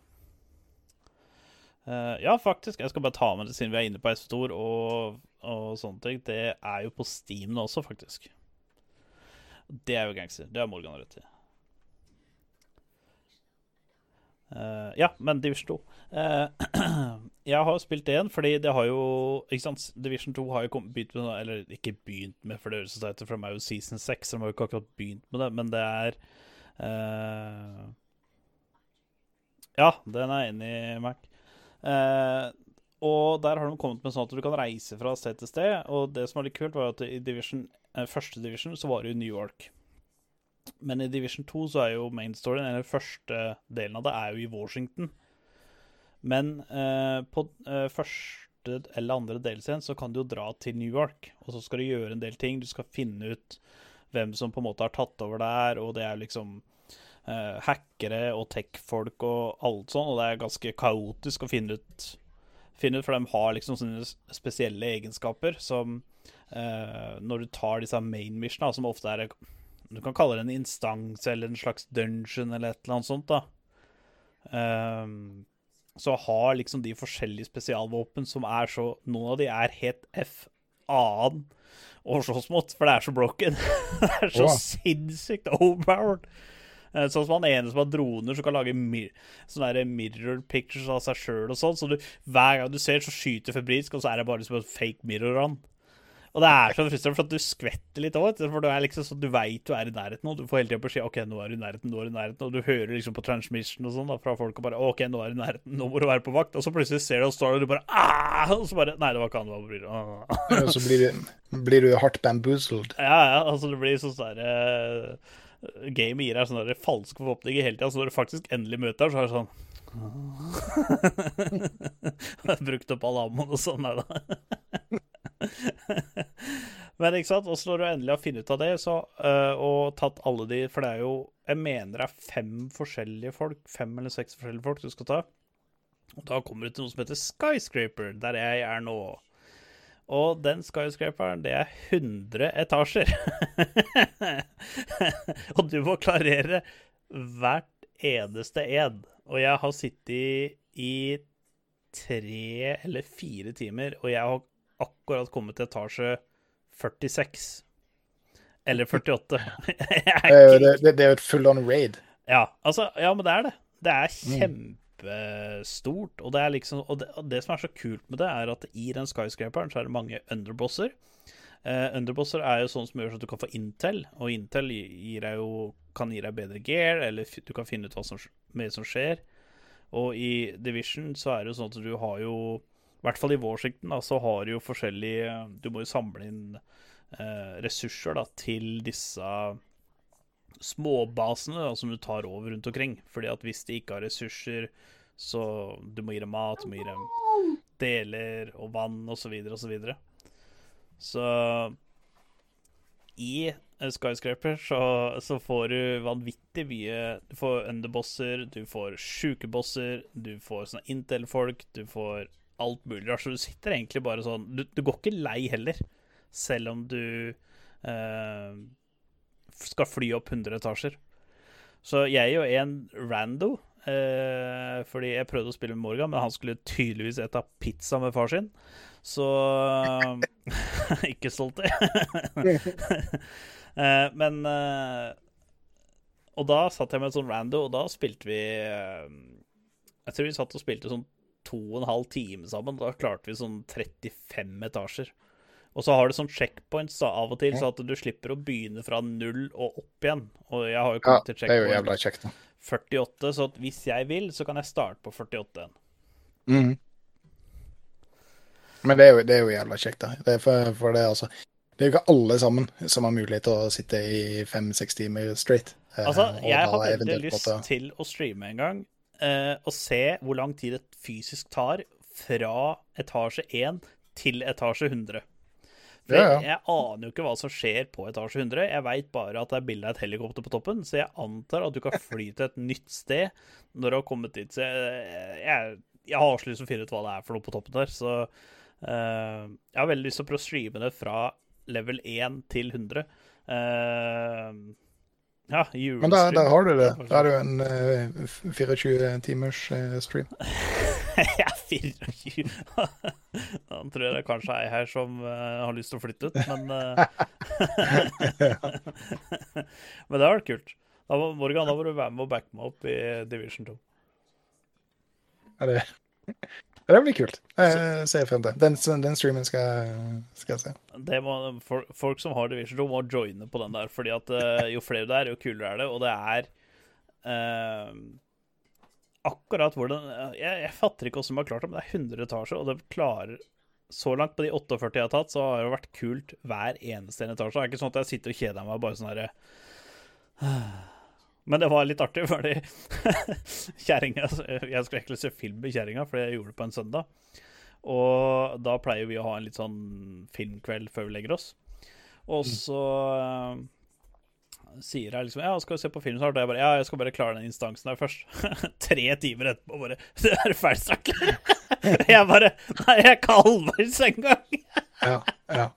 uh, ja, faktisk. Jeg skal bare ta med det siden vi er inne på S-Stor og, og sånne ting. Det er jo på Steam nå også, faktisk. Det er jo gangster. Det har Morgan rett i. Eh, ja, men Division 2. Uh, jeg har spilt det igjen, fordi det har jo Ikke sant, Division 2 har jo begynt med Eller ikke begynt med, for det høres ut som det de er jo season 6, så de har jo ikke akkurat begynt med det, men det er uh, Ja, den er enig i, Mac. Eh, og der har de kommet med sånn at du kan reise fra sted til sted. Og det som var litt kult, var at i division, eh, første division så var det jo New York. Men i division 2 så er jo main storyen, eller første delen av det, er jo i Washington. Men eh, på eh, første eller andre delscenen så kan du jo dra til New York, og så skal du gjøre en del ting. Du skal finne ut hvem som på en måte har tatt over der, og det er liksom eh, hackere og tech-folk og alt sånn, og det er ganske kaotisk å finne ut, finne ut for de har liksom sånne spesielle egenskaper som eh, når du tar disse main missionene, som ofte er Du kan kalle det en instans eller en slags dungeon eller et eller annet sånt, da. Um, så har liksom de forskjellige spesialvåpen som er så Noen av de er helt F annen og så smått, for det er så broken. det er så oh. sinnssykt overpowered. Eh, Sånn som han ene som har droner, som kan lage mir sånne der mirror pictures av seg sjøl og sånn. Så du, hver gang du ser, så skyter febrilsk, og så er det bare liksom et fake mirror av han. Og det er så frustrerende, for at du skvetter litt òg. For du er liksom sånn, du veit du er i nærheten, og du får hele tida beskjed OK, nå er du i nærheten, nå er du i nærheten. Og du hører liksom på transmission og sånn fra folk og bare OK, nå er du i nærheten, nå må du være på vakt. Og så plutselig ser du og står der, og du bare Aah! Og så bare Nei, det var ikke han, det var bryr. Og så blir du, blir du hardt bamboozled. Ja, ja, altså det blir sånn sånn der uh, Gamet gir deg sånne der falske forhåpninger hele tida, så når du faktisk endelig møter ham, så er det sånn Jeg har brukt opp all ammoen og sånn, nei da. Men ikke sant, og så når du endelig har funnet ut av det, så, uh, og tatt alle de For det er jo Jeg mener det er fem forskjellige folk, fem eller seks forskjellige folk du skal ta. Og da kommer du til noe som heter Skyscraper, der jeg er nå. Og den skyscraperen, det er 100 etasjer. og du må klarere hvert eneste en. Og jeg har sittet i tre eller fire timer, og jeg har akkurat kommet til etasje 46. Eller 48. Er Det, det, det, er jo et full on raid. ja, altså, ja, men det er det. Det er kjempestort. Og det er liksom og det, og det som er så kult med det, er at i den skyscraperen så er det mange underbosser. Uh, underbosser er jo sånn som gjør så at du kan få Intel, og Intel gir deg jo, kan gi deg bedre gear, eller du kan finne ut hva som, mer som skjer. Og i Division så er det jo sånn at du har jo I hvert fall i Washington da, så har du jo forskjellige Du må jo samle inn eh, ressurser da, til disse småbasene da, som du tar over rundt omkring. Fordi at hvis de ikke har ressurser, så du må gi dem mat, du må gi dem deler og vann osv. Så, videre, og så, så i eh, Skyscraper så, så får du vanvittig mye Du får underbosser, du får sjuke bosser, du får sånne Intel-folk, du får alt mulig rart. Så du sitter egentlig bare sånn Du, du går ikke lei heller, selv om du eh, skal fly opp 100 etasjer. Så jeg og en rando eh, Fordi jeg prøvde å spille med Morgan, men han skulle tydeligvis ete pizza med far sin. Så Ikke stolt, det. eh, men eh, Og da satt jeg med en sånn rando, og da spilte vi eh, Jeg tror vi satt og spilte sånn to og en halv time sammen. Da klarte vi sånn 35 etasjer. Og så har du sånn checkpoints da, av og til, så at du slipper å begynne fra null og opp igjen. Og jeg har jo Ja, kommet til det er jo checkpoint kjekt, da. 48, så hvis jeg vil, så kan jeg starte på 48 igjen. Mm. Men det er, jo, det er jo jævla kjekt, da. Det er for, for det, altså Det er jo ikke alle sammen som har mulighet til å sitte i fem-seks timer straight. eh, Altså, jeg har veldig lyst måte. til å streame en gang eh, og se hvor lang tid det fysisk tar fra etasje 1 til etasje 100. For Ja, ja. Jeg, jeg aner jo ikke hva som skjer på etasje 100. Jeg veit bare at det er bilde av et helikopter på toppen, så jeg antar at du kan fly til et nytt sted når du har kommet dit. Så jeg, jeg, jeg har også lyst til å finne ut hva det er for noe på toppen der, så eh, jeg har veldig lyst til å prøve å streame det fra level 1 til 100. Eh, ja. Men der, der har du det. Da er det jo en uh, 24 timers uh, stream. Jeg er 24. Da tror jeg det er kanskje er ei her som uh, har lyst til å flytte ut, men eh, Men det har vært kult. Da Morgan, da må du være med og backe meg opp i Division 2. Ja, det, ja, det blir kult. Jeg ser frem til. Den, den streamen skal, skal jeg se. Det må, for, folk som har Division 2, må joine på den der, fordi at eh, jo flere det er, jo kulere er det. Og det er eh, akkurat hvordan jeg, jeg fatter ikke hvordan de har klart det, men det er 100 etasjer, og de klarer så langt på de 48 jeg har tatt, så har det vært kult hver eneste etasje. Det er ikke sånn at jeg sitter og kjeder meg bare sånn herre Men det var litt artig, fordi kjerringa Jeg skulle egentlig se film med kjerringa, for jeg gjorde det på en søndag. Og da pleier vi å ha en litt sånn filmkveld før vi legger oss. Og så mm. sier jeg liksom Ja, skal vi se på film snart? Og jeg bare Ja, jeg skal bare klare den instansen der først. Tre timer etterpå bare Det er ferdig snart. jeg bare Nei, jeg er ikke halvveis engang. Ja, ja.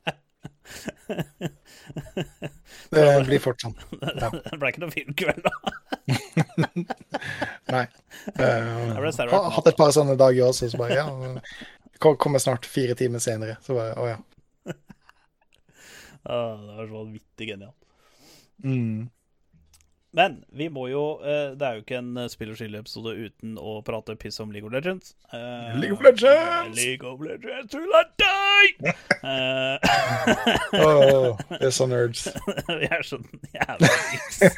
Det blir fort sånn. det ble ikke noe filmkveld, da. Nei. Uh, hatt et par sånne dager også, så bare ja. Kommer snart fire timer senere. Så bare å ja. Ah, det var så vanvittig genialt. Mm. Men vi må jo eh, Det er jo ikke en eh, spill og skille-episode uten å prate piss om League of Legends. Eh, League of Legends! League of Legends I die! Eh, Åh, det er så nerds. vi er sånn jævla nerds.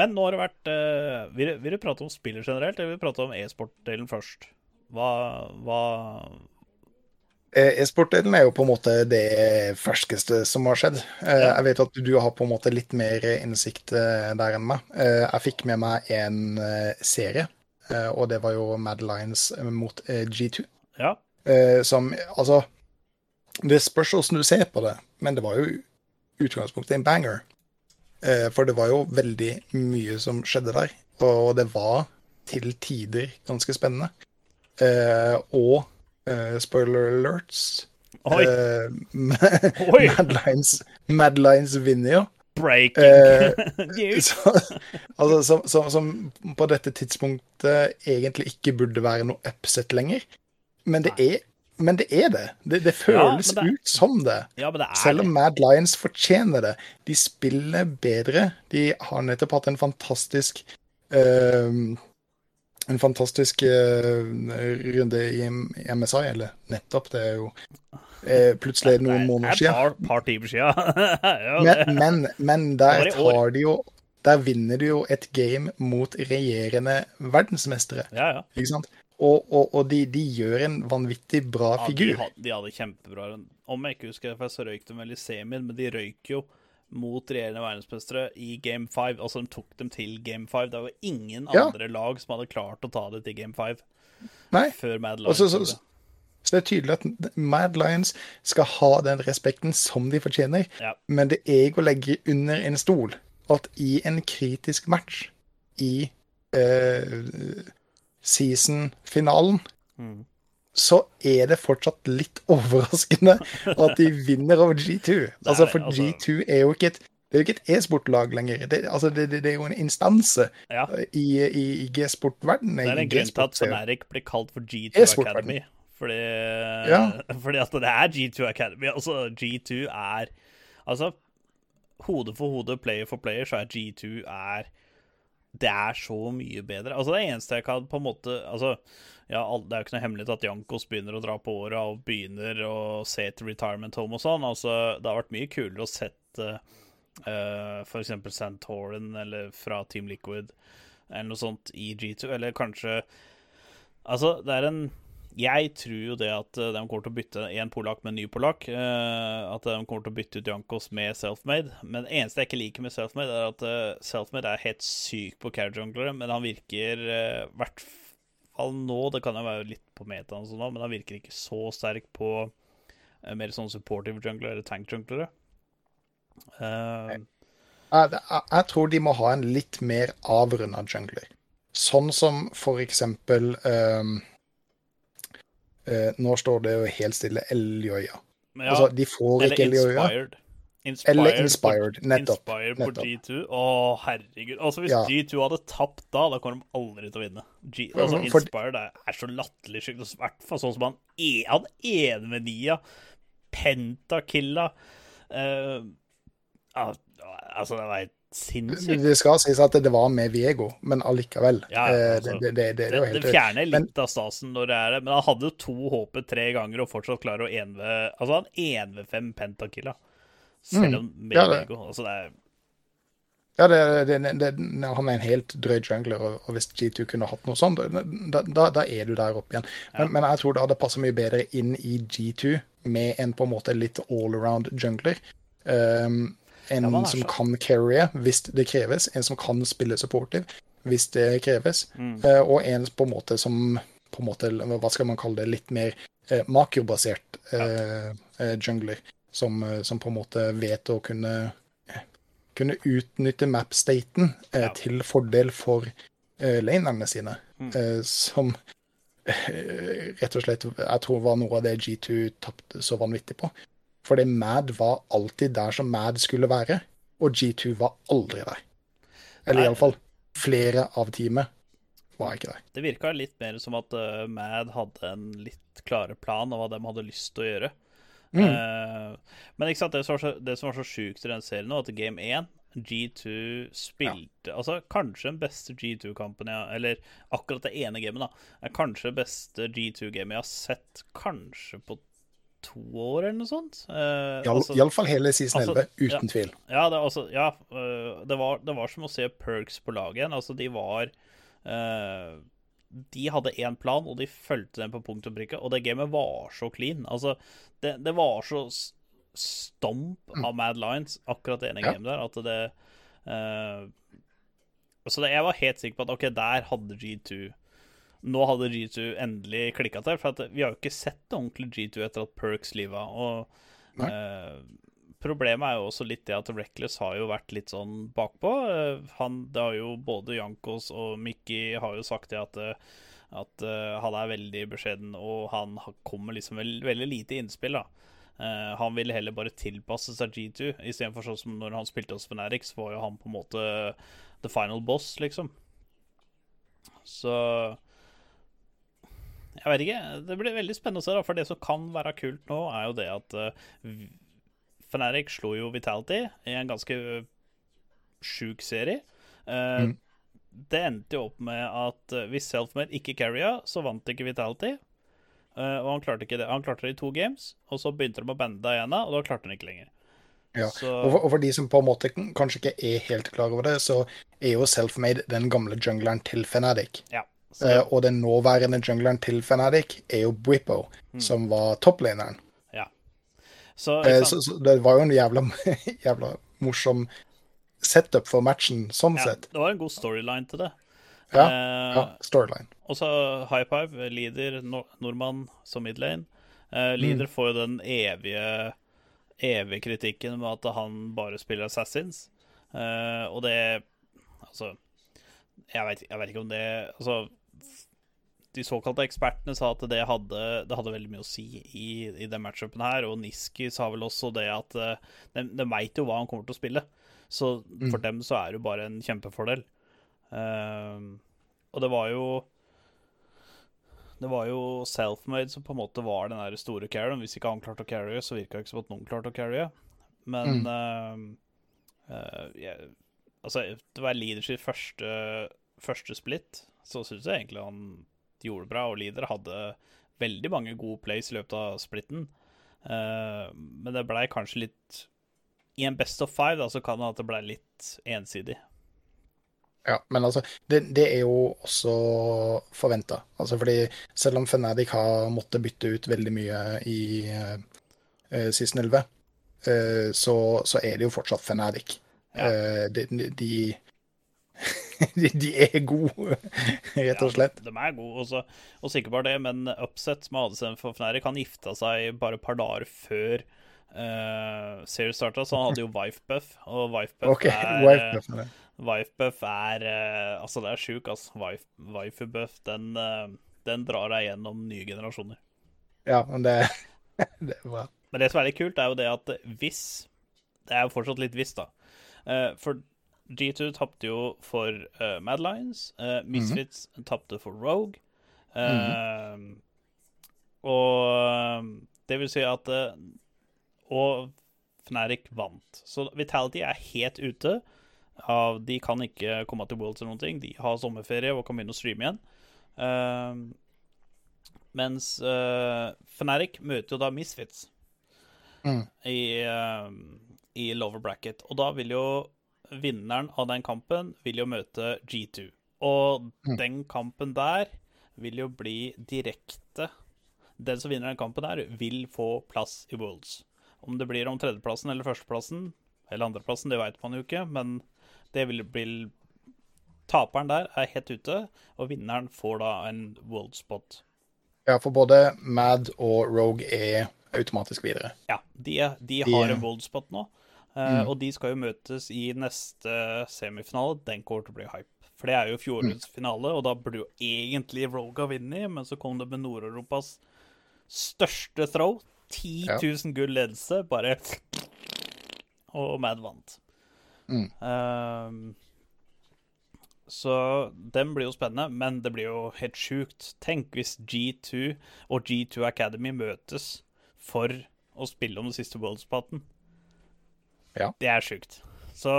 Men nå har det vært uh, Vil du- prate om spiller generelt, eller vil du prate om e-sport-delen først? Hva, hva E-sport-delen er jo på en måte det ferskeste som har skjedd. Eh, Jeg vet at du har på en måte litt mer innsikt eh, der enn meg. Eh, Jeg fikk med meg en eh, serie, eh, og det var jo Mad Lines mot eh, G2. Ja. Eh, Som Altså, det spørs hvordan du ser på det, men det var jo utgangspunktet en banger. Eh, For det var jo veldig mye som skjedde der, og det var til tider ganske spennende. Eh, Og eh, spoiler alerts Oi, Uh, Oi. Mad Madlines Mad vinner jo. breaking eh, news. Så, altså, som, som, som på dette tidspunktet egentlig ikke burde være noe upset lenger. Men det er, men det, er det. det. Det føles ja, det- ut som det. Ja, det Selv om Mad Lions fortjener det. De spiller bedre. De har nettopp hatt en fantastisk eh, En fantastisk uh, runde i, MSI, eller nettopp, det er jo uh, plutselig noen måneder er siden. et par, timer siden. Men, men, der tar de jo Der vinner de jo et game mot regjerende verdensmestere, ja, ja. ikke sant? Og, og, og de, de gjør en vanvittig bra ja de, figur. hadde, de hadde kjempebra Om jeg ikke husker det, så røyk de vel i semien, men de røyk jo mot regjerende verdensmestere i game 5. Altså, de tok dem til game 5. Det var ingen Ja. andre lag som hadde klart å ta det til game 5 Nei, før Mad så- Lions. så- det. Så det er tydelig at Mad Lions skal ha den respekten som de fortjener, Ja. men det er ikke å legge under en stol at i en kritisk match i eh, season-finalen, Mm. Så er det fortsatt litt overraskende at de vinner over G2. Altså, for altså. G2 er jo ikke et det er jo ikke et e-sportlag lenger. Det, altså, det, det, det er jo en instanse Ja. i, i, i G-sport-verdenen. Det er en grunn til at Fnatic blir kalt for G2 E-sport, Academy. Fordi, Ja. fordi at det er G2 Academy. Altså, G2 er Altså, hode for hode, player for player, så er G2 er Det er så mye bedre. Altså, det eneste jeg kan på en måte Altså, ja, det er jo ikke noe hemmelighet at Jankos begynner å dra på åra og begynner å se til retirement home og sånn. Altså, det har vært mye kulere å sette uh, for eksempel Santorin eller fra Team Liquid eller noe sånt i G2, eller kanskje Altså, det er en Jeg tror jo det at eh, de kommer til å bytte én polakk med en ny polakk. eh, at de kommer til å bytte ut Jankos med Selfmade. Men det eneste jeg ikke liker med Selfmade, er at uh, Selfmade er helt syk på carry junglere, men han virker eh, i hvert fall nå Det kan jo være litt på metaen, sånn men han virker ikke så sterk på eh, mer sånn supportive junglere eller tank junglere. Uh, Jeg, jeg, tror de må ha en litt mer avrunda jungler. Sånn som for eksempel ehm, eh, Nå står det jo helt stille Eljoya. ja, altså, de får ikke. Inspired Eller Inspired, nettopp, Inspired på nettopp. G2. Å, herregud. Altså, hvis Ja. G2 hadde tapt da, da kommer de aldri til å vinne. G, altså, For- Inspired er, så latterlig sjukt. I hvert fall sånn som han, e, han ene med Nia. Pentakilla. Uh, altså, det var helt sinnssykt. Det skal sies at det var med Viego, men allikevel. Ja, ja, eh, altså, det, det, det, det er Det, fjerner Men- litt av stasen når det er det, men han hadde jo to HP tre ganger og fortsatt klarer å 1v Altså, han 1v5 pentakilla. Selv om med Mm. Ja, det- Altså, det er Ja, det, det, det, han er en helt drøy jungler, og, hvis G2 kunne hatt noe sånt, da, da, da er du der oppe igjen. Men, men jeg tror det hadde passet mye bedre inn i G2 med en på en måte litt all-around jungler. Um, en Ja, som kan carry hvis det kreves, en som kan spille supportive hvis det kreves, Mm. eh, og en på en måte som på en måte, Hva skal man kalle det? Litt mer eh, makrobasert eh, eh, jungler. Som, eh, som på en måte vet å kunne kunne utnytte map-staten eh, Ja. til fordel for eh, lanerne sine. Mm. Som rett og slett jeg tror var noe av det G2 tapte så vanvittig på. Fordi Mad var alltid der som Mad skulle være, og G2 var aldri der. Eller iallfall flere av teamet var ikke der. Det virka litt mer som at uh, Mad hadde en litt klare plan av hva de hadde lyst til å gjøre. Mm. Uh, men ikke sant, det som var så, det som var så sjukt i den serien nå, at Game 1 G2 spilte Altså kanskje den beste G2-kampen jeg Eller akkurat det ene gamet, da. Er kanskje det beste G2-gamet jeg har sett kanskje på to år, eller noe sånt. Uh, alle fall hele season altså, 11, uten ja. tvil. Ja, det, altså, ja øh, det, var, det var som å se Perks på laget igjen. Altså, de var øh, De hadde én plan, og de fulgte den på punkt og prikke. Og det gamet var så clean. Altså, det, det var så stomp av Mad Lines, akkurat det ene Mm. Ja. gamet der, at det øh, Så det, jeg var helt sikker på at OK, der hadde G2 Nå hadde G2 endelig klikka til. For vi har jo ikke sett ordentlig G2 etter at Perks liva. Og eh, problemet er jo også litt det at Reckless har jo vært litt sånn bakpå. Eh, han, det har jo både Jankos og Mickey har jo sagt det at, eh, at han er veldig beskjeden, og han kommer liksom veld, veldig lite innspill, da. Han ville heller bare tilpasse seg G2, istedenfor sånn som når han spilte hos så var jo han på en måte the final boss, liksom. Så jeg vet ikke. Det blir veldig spennende å se, da. For det som kan være kult nå, er jo det at uh, Fnatic slo jo Vitality i en ganske sjuk serie. Uh, Mm. Det endte jo opp med at uh, hvis Selfmade ikke carria, så vant ikke Vitality. Og han klarte ikke det. Han klarte det i to games, og så begynte de å bande Diana, og da klarte han ikke lenger. Ja. Så Og for, og for de som på en måte kanskje ikke er helt klar over det, så er jo Selfmade den gamle jungleren til Fnatic. ja. Så, Eh, og den nåværende jungleren til Fnatic er jo Bwippo, Mm. som var topplaneren. ja. Så, Eh, så, så det var jo en jævla, jævla morsom setup for matchen, sånn ja, sett. det var en god storyline til det. Ja, Eh, Ja, storyline. Og så High Five, leader, no nordmann som midlane. Eh, Mm. får jo den evige evige kritikken med at han bare spiller Assassins. Eh, og det Altså jeg veit ikke om det Altså, de såkalte ekspertene sa at det hadde, det hadde veldig mye å si i, i den matchupen her, og Niski sa vel også det at eh, de, de veit jo hva han kommer til å spille. Så for dem så er det jo bare en kjempefordel. Ehm, og det var jo Det var jo self-made som på en måte var den der store carryen. Hvis ikke han klarte å carrye, så virka det ikke som at noen klarte å carrye. Men mm. uh, uh, jeg, Altså, det var leadership første, første split, så syns jeg egentlig han gjorde det bra. Og leader hadde veldig mange gode plays i løpet av splitten. Uh, men det blei kanskje litt I en best of five da, så kan det at det blei litt ensidig. Ja, men altså, det, det er jo også forventa. Altså, fordi selv om Fnatic har måttet bytte ut veldig mye i uh, season 11, uh, så, så er det jo fortsatt Fnatic. Ja. Eh, de, de, de, er gode, rett og slett. Ja, de er gode, også, og ikke bare det, men Upset med ADC for Fnærik, han gifta seg bare et par dager før uh, serien starta, så han hadde jo Wifebuff, og Wifebuff okay, OK, er wife eh, buff med. Wife buff er uh, Altså, det er sjuk, altså. Wife, waifu den, uh, den drar deg gjennom nye generasjoner. Ja, men det, det er bra. Men det som er litt kult, er jo det at hvis Det er jo fortsatt litt hvis, da. Uh, for G2 tapte jo for uh, Mad Lions. eh, Misfits tapte for Rogue. Eh, Og eh, det vil si at eh, Og Fnatic vant. Så Vitality er helt ute. Av, de kan ikke komme til Worlds eller noen ting. De har sommerferie og kan begynne å streame igjen. Eh, mens uh, Fnatic møter jo da Misfits Mm. i, eh, i lover bracket. Og da vil jo vinneren av den kampen vil jo møte G2. Og den kampen der vil jo bli direkte Den som vinner den kampen der, vil få plass i Worlds. Om det blir om tredjeplassen eller førsteplassen eller andreplassen, det veit man jo ikke, men det vil bli Taperen der er helt ute, og vinneren får da en world-spot. Ja, for både Mad og Rogue er automatisk videre. Ja, de, de har De- en world-spot nå, eh, og de skal jo møtes i neste semifinale. Den kommer til å bli hype. For det er jo fjorårets finale, og da burde jo egentlig Rogue vinne, men så kom det med Nord-Europas største throw. 10 Ja. 000 gull ledelse, bare Og Mad vant. Mm. Um, så den blir jo spennende, men det blir jo helt sjukt. Tenk hvis G2 og G2 Academy møtes for å spille om den siste Worldspaten. Ja. Det er sjukt. Så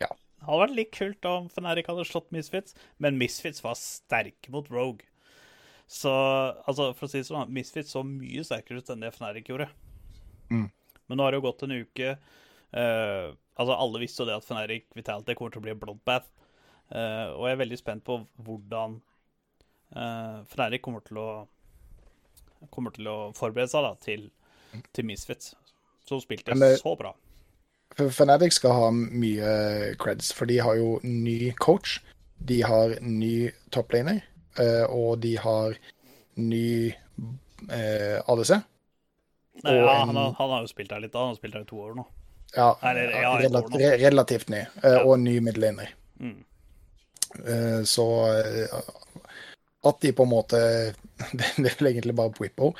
Ja. det hadde vært litt kult om Feneric hadde slått Misfits, men Misfits var sterke mot Rogue. Så altså, for å si det sånn, Misfits så mye sterkere ut enn det Feneric gjorde. Mm. Men nå har det jo gått en uke. Uh, altså, alle visste jo det at Feneric Vitality kommer til å bli bloodbath. Uh, og jeg er veldig spent på hvordan uh, Feneric kommer til å kommer til å forberede seg da, til, til Misfits, som spilte det- så bra. For Fnatic skal ha mye creds, for de har jo ny coach. De har ny topplaner, eh, og de har ny eh, ADC. Nei, ja, han, har, han har jo spilt her litt, da. Han har spilt her i to år nå. Ja, Eller, ja, relativt, år nå. relativt ny, eh, og ny middeliner. Mm. Så at de på en måte Det det er vel egentlig bare Whippo,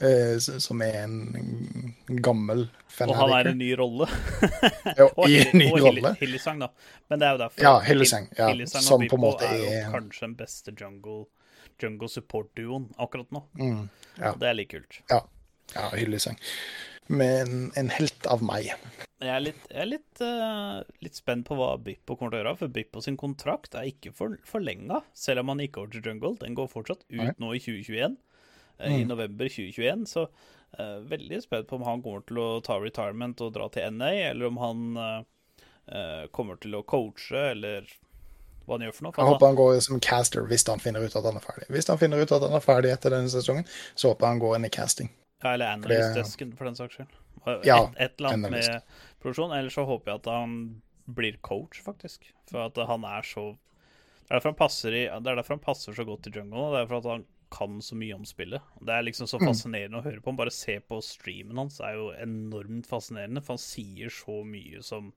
eh, som er en gammel fan. Og han er i en ny rolle. Og, I en ny rolle. Hillisang, da. Men det er jo derfor. Ja, Hillesang, ja, Hillisang som på en måte er jo er- kanskje den beste jungle, jungle support-duoen akkurat nå. Mm, ja. Og det er litt kult. Ja, ja Hillisang. Men en helt av meg. Jeg er litt, jeg er litt, uh, litt spent på hva Bippo kommer til å gjøre. For Bippo sin kontrakt er ikke for, forlenga, selv om han gikk over til Jungle. Den går fortsatt ut okay. nå i 2021. eh, I Mm. november 2021. Så uh, veldig spent på om han kommer til å ta retirement og dra til NA, eller om han uh, kommer til å coache, eller hva han gjør for noe. For Jeg håper han går som caster hvis han finner ut at han er ferdig. Hvis han finner ut at han er ferdig etter denne sesongen, så håper jeg han går inn i casting. Ja, eller analyst-desken, for den saks skyld. Et, Ja, et eller annet analyst. med produksjon. Eller så håper jeg at han blir coach, faktisk. For at han er så Det er derfor han passer, i, det er derfor han passer så godt i jungle. Og det er for at han kan så mye om spillet. Det er liksom så fascinerende å høre på. Bare se på streamen hans. Det er jo enormt fascinerende, for han sier så mye som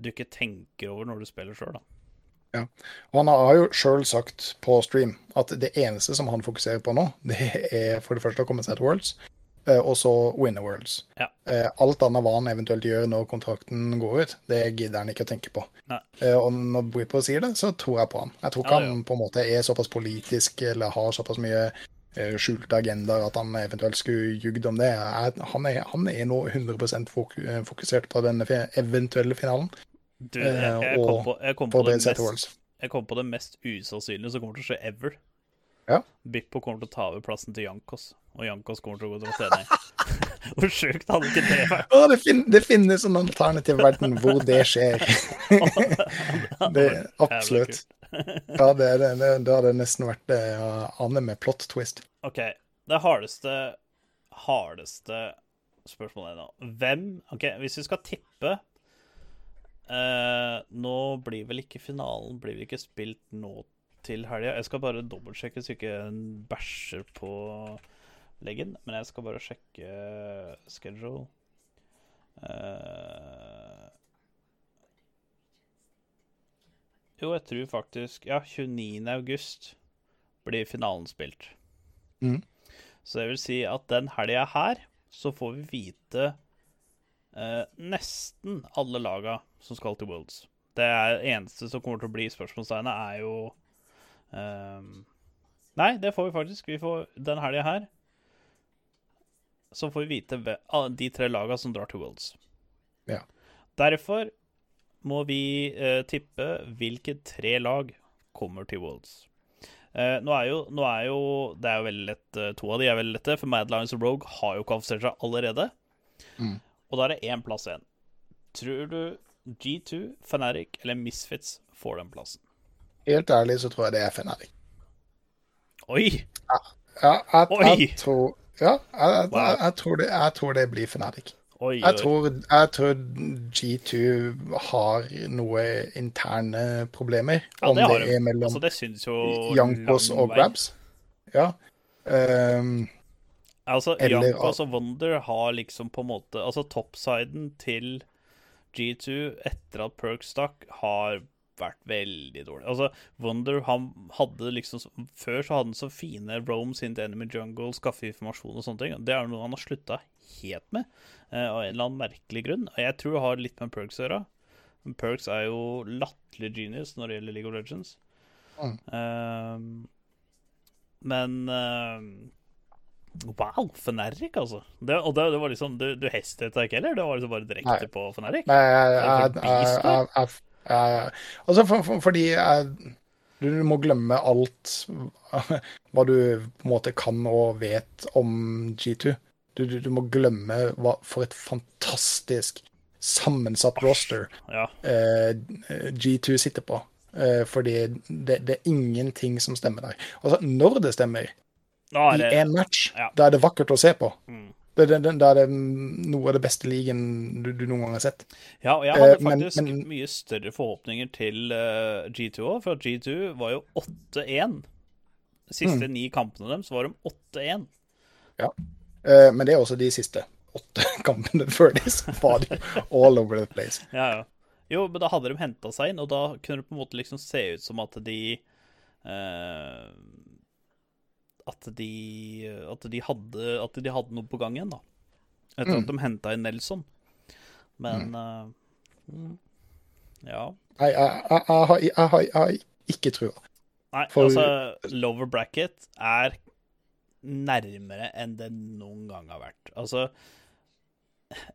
du ikke tenker over når du spiller sjøl, da. Og han har jo sjøl sagt på stream at det eneste som han fokuserer på nå, det er for det første å komme seg til Worlds, og så Winner Worlds. Ja. Eh, Alt annet hva han eventuelt gjør når kontrakten går ut, det gidder han ikke å tenke på. Nei. Eh, Og når Brippo sier det, så tror jeg på han. Jeg tror ikke Ja, ja. han på en måte er såpass politisk eller har såpass mye eh, skjulte agendaer at han eventuelt skulle jugd om det. Han, er, han er nå 100 foku- eh, fokusert på denne eventuelle finalen. Du, jeg, jeg, Eh, kom på, jeg, kom på det mest, Worlds. jeg kom på det mest usannsynlige som kommer til å skje ever. Ja. Bippo kommer til å ta over plassen til Jankos, og Jankos kommer til å gå til trening. Hvor sjukt hadde ikke det vært? Å, det, fin det finnes en alternativ verden hvor det skjer. det, absolutt. Ja, det, det, det, det hadde nesten vært det uh, annet med plot twist. OK. Det hardeste hardeste spørsmålet nå Hvem OK, hvis vi skal tippe uh, Nå blir vel ikke finalen Blir vel ikke spilt nå til helga. Jeg skal bare dobbeltsjekke så ikke en bæsjer på leggen. Men jeg skal bare sjekke schedule. Uh, jo, jeg tror faktisk Ja, 29. august blir finalen spilt. Mm. Så det vil si at den helga her så får vi vite uh, nesten alle laga som skal til Worlds. Det eneste som kommer til å bli spørsmålstegnet, er jo ehm, Nei, det får vi faktisk. Vi får den helga her. Så får vi vite de tre laga som drar til Worlds. Ja. Derfor må vi eh, tippe hvilke tre lag kommer til Worlds. Eh, nå, er jo, nå er jo Det er jo veldig lett. eh, to av de er veldig lette, for Mad Lions og Rogue har jo kvalifisert seg allerede. Mm. Og da er det én plass igjen. Tror du G2, Fanatic eller Misfits får den plassen? Helt ærlig så tror jeg det er Fnatic. Oi! Ja, jeg, Oi! jeg tror Ja, jeg, Wow. jeg, jeg, tror det, tror det blir Fnatic. Jeg tror, jeg tror G2 har noe interne problemer. Ja, om det det er mellom Altså, Jankos og. Grabs. Ja. Um, Altså, Jankos og Wonder har liksom på en måte Altså, toppsiden til G2 etter at Perk stakk, har vært veldig dårlig. Altså, Wonder han hadde liksom Før så hadde han så fine roams into enemy jungle, skaffe informasjon og sånne ting. Det er noe han har slutta helt med, eh, av en eller annen merkelig grunn. Og jeg tror det har litt med Perks å gjøre. Perks er jo latterlig genius når det gjelder League of Legends. Mm. Ehm, men uh, Wow, Feneric, altså. Det, og det, det var liksom Du, du hestet ikke heller? Det var liksom bare direkte Nei. på Feneric? Nei, jeg, jeg, jeg, jeg, jeg Altså, for, for, fordi jeg, du må glemme alt hva du på en måte kan og vet om G2. Du, du, du må glemme hva, for et fantastisk sammensatt roster Ja. eh, G2 sitter på. Eh, fordi det, det er ingenting som stemmer der. Altså, når det stemmer, er i det én match, Ja. da er det vakkert å se på. Mm. Det, det, det, da er noe av det beste ligaen du, du noen gang har sett. Ja, og jeg hadde Eh, men- faktisk men- mye større forhåpninger til eh, G2 òg, for G2 var jo 8-1. De siste Mm. ni kampene deres var de 8-1. Eh, men det er også de siste åtte kampene før de var de all over the place. Ja, ja. Jo, men da hadde de henta seg inn, og da kunne det på en måte liksom se ut som at de eh, At de At de hadde At de hadde noe på gang igjen, da. Etter Mm. at de henta inn Nelson. Men Ja. Nei, jeg, jeg, jeg, har, jeg, har, ikke trua. Nei, For- altså lover bracket er nærmere enn det noen gang har vært. Altså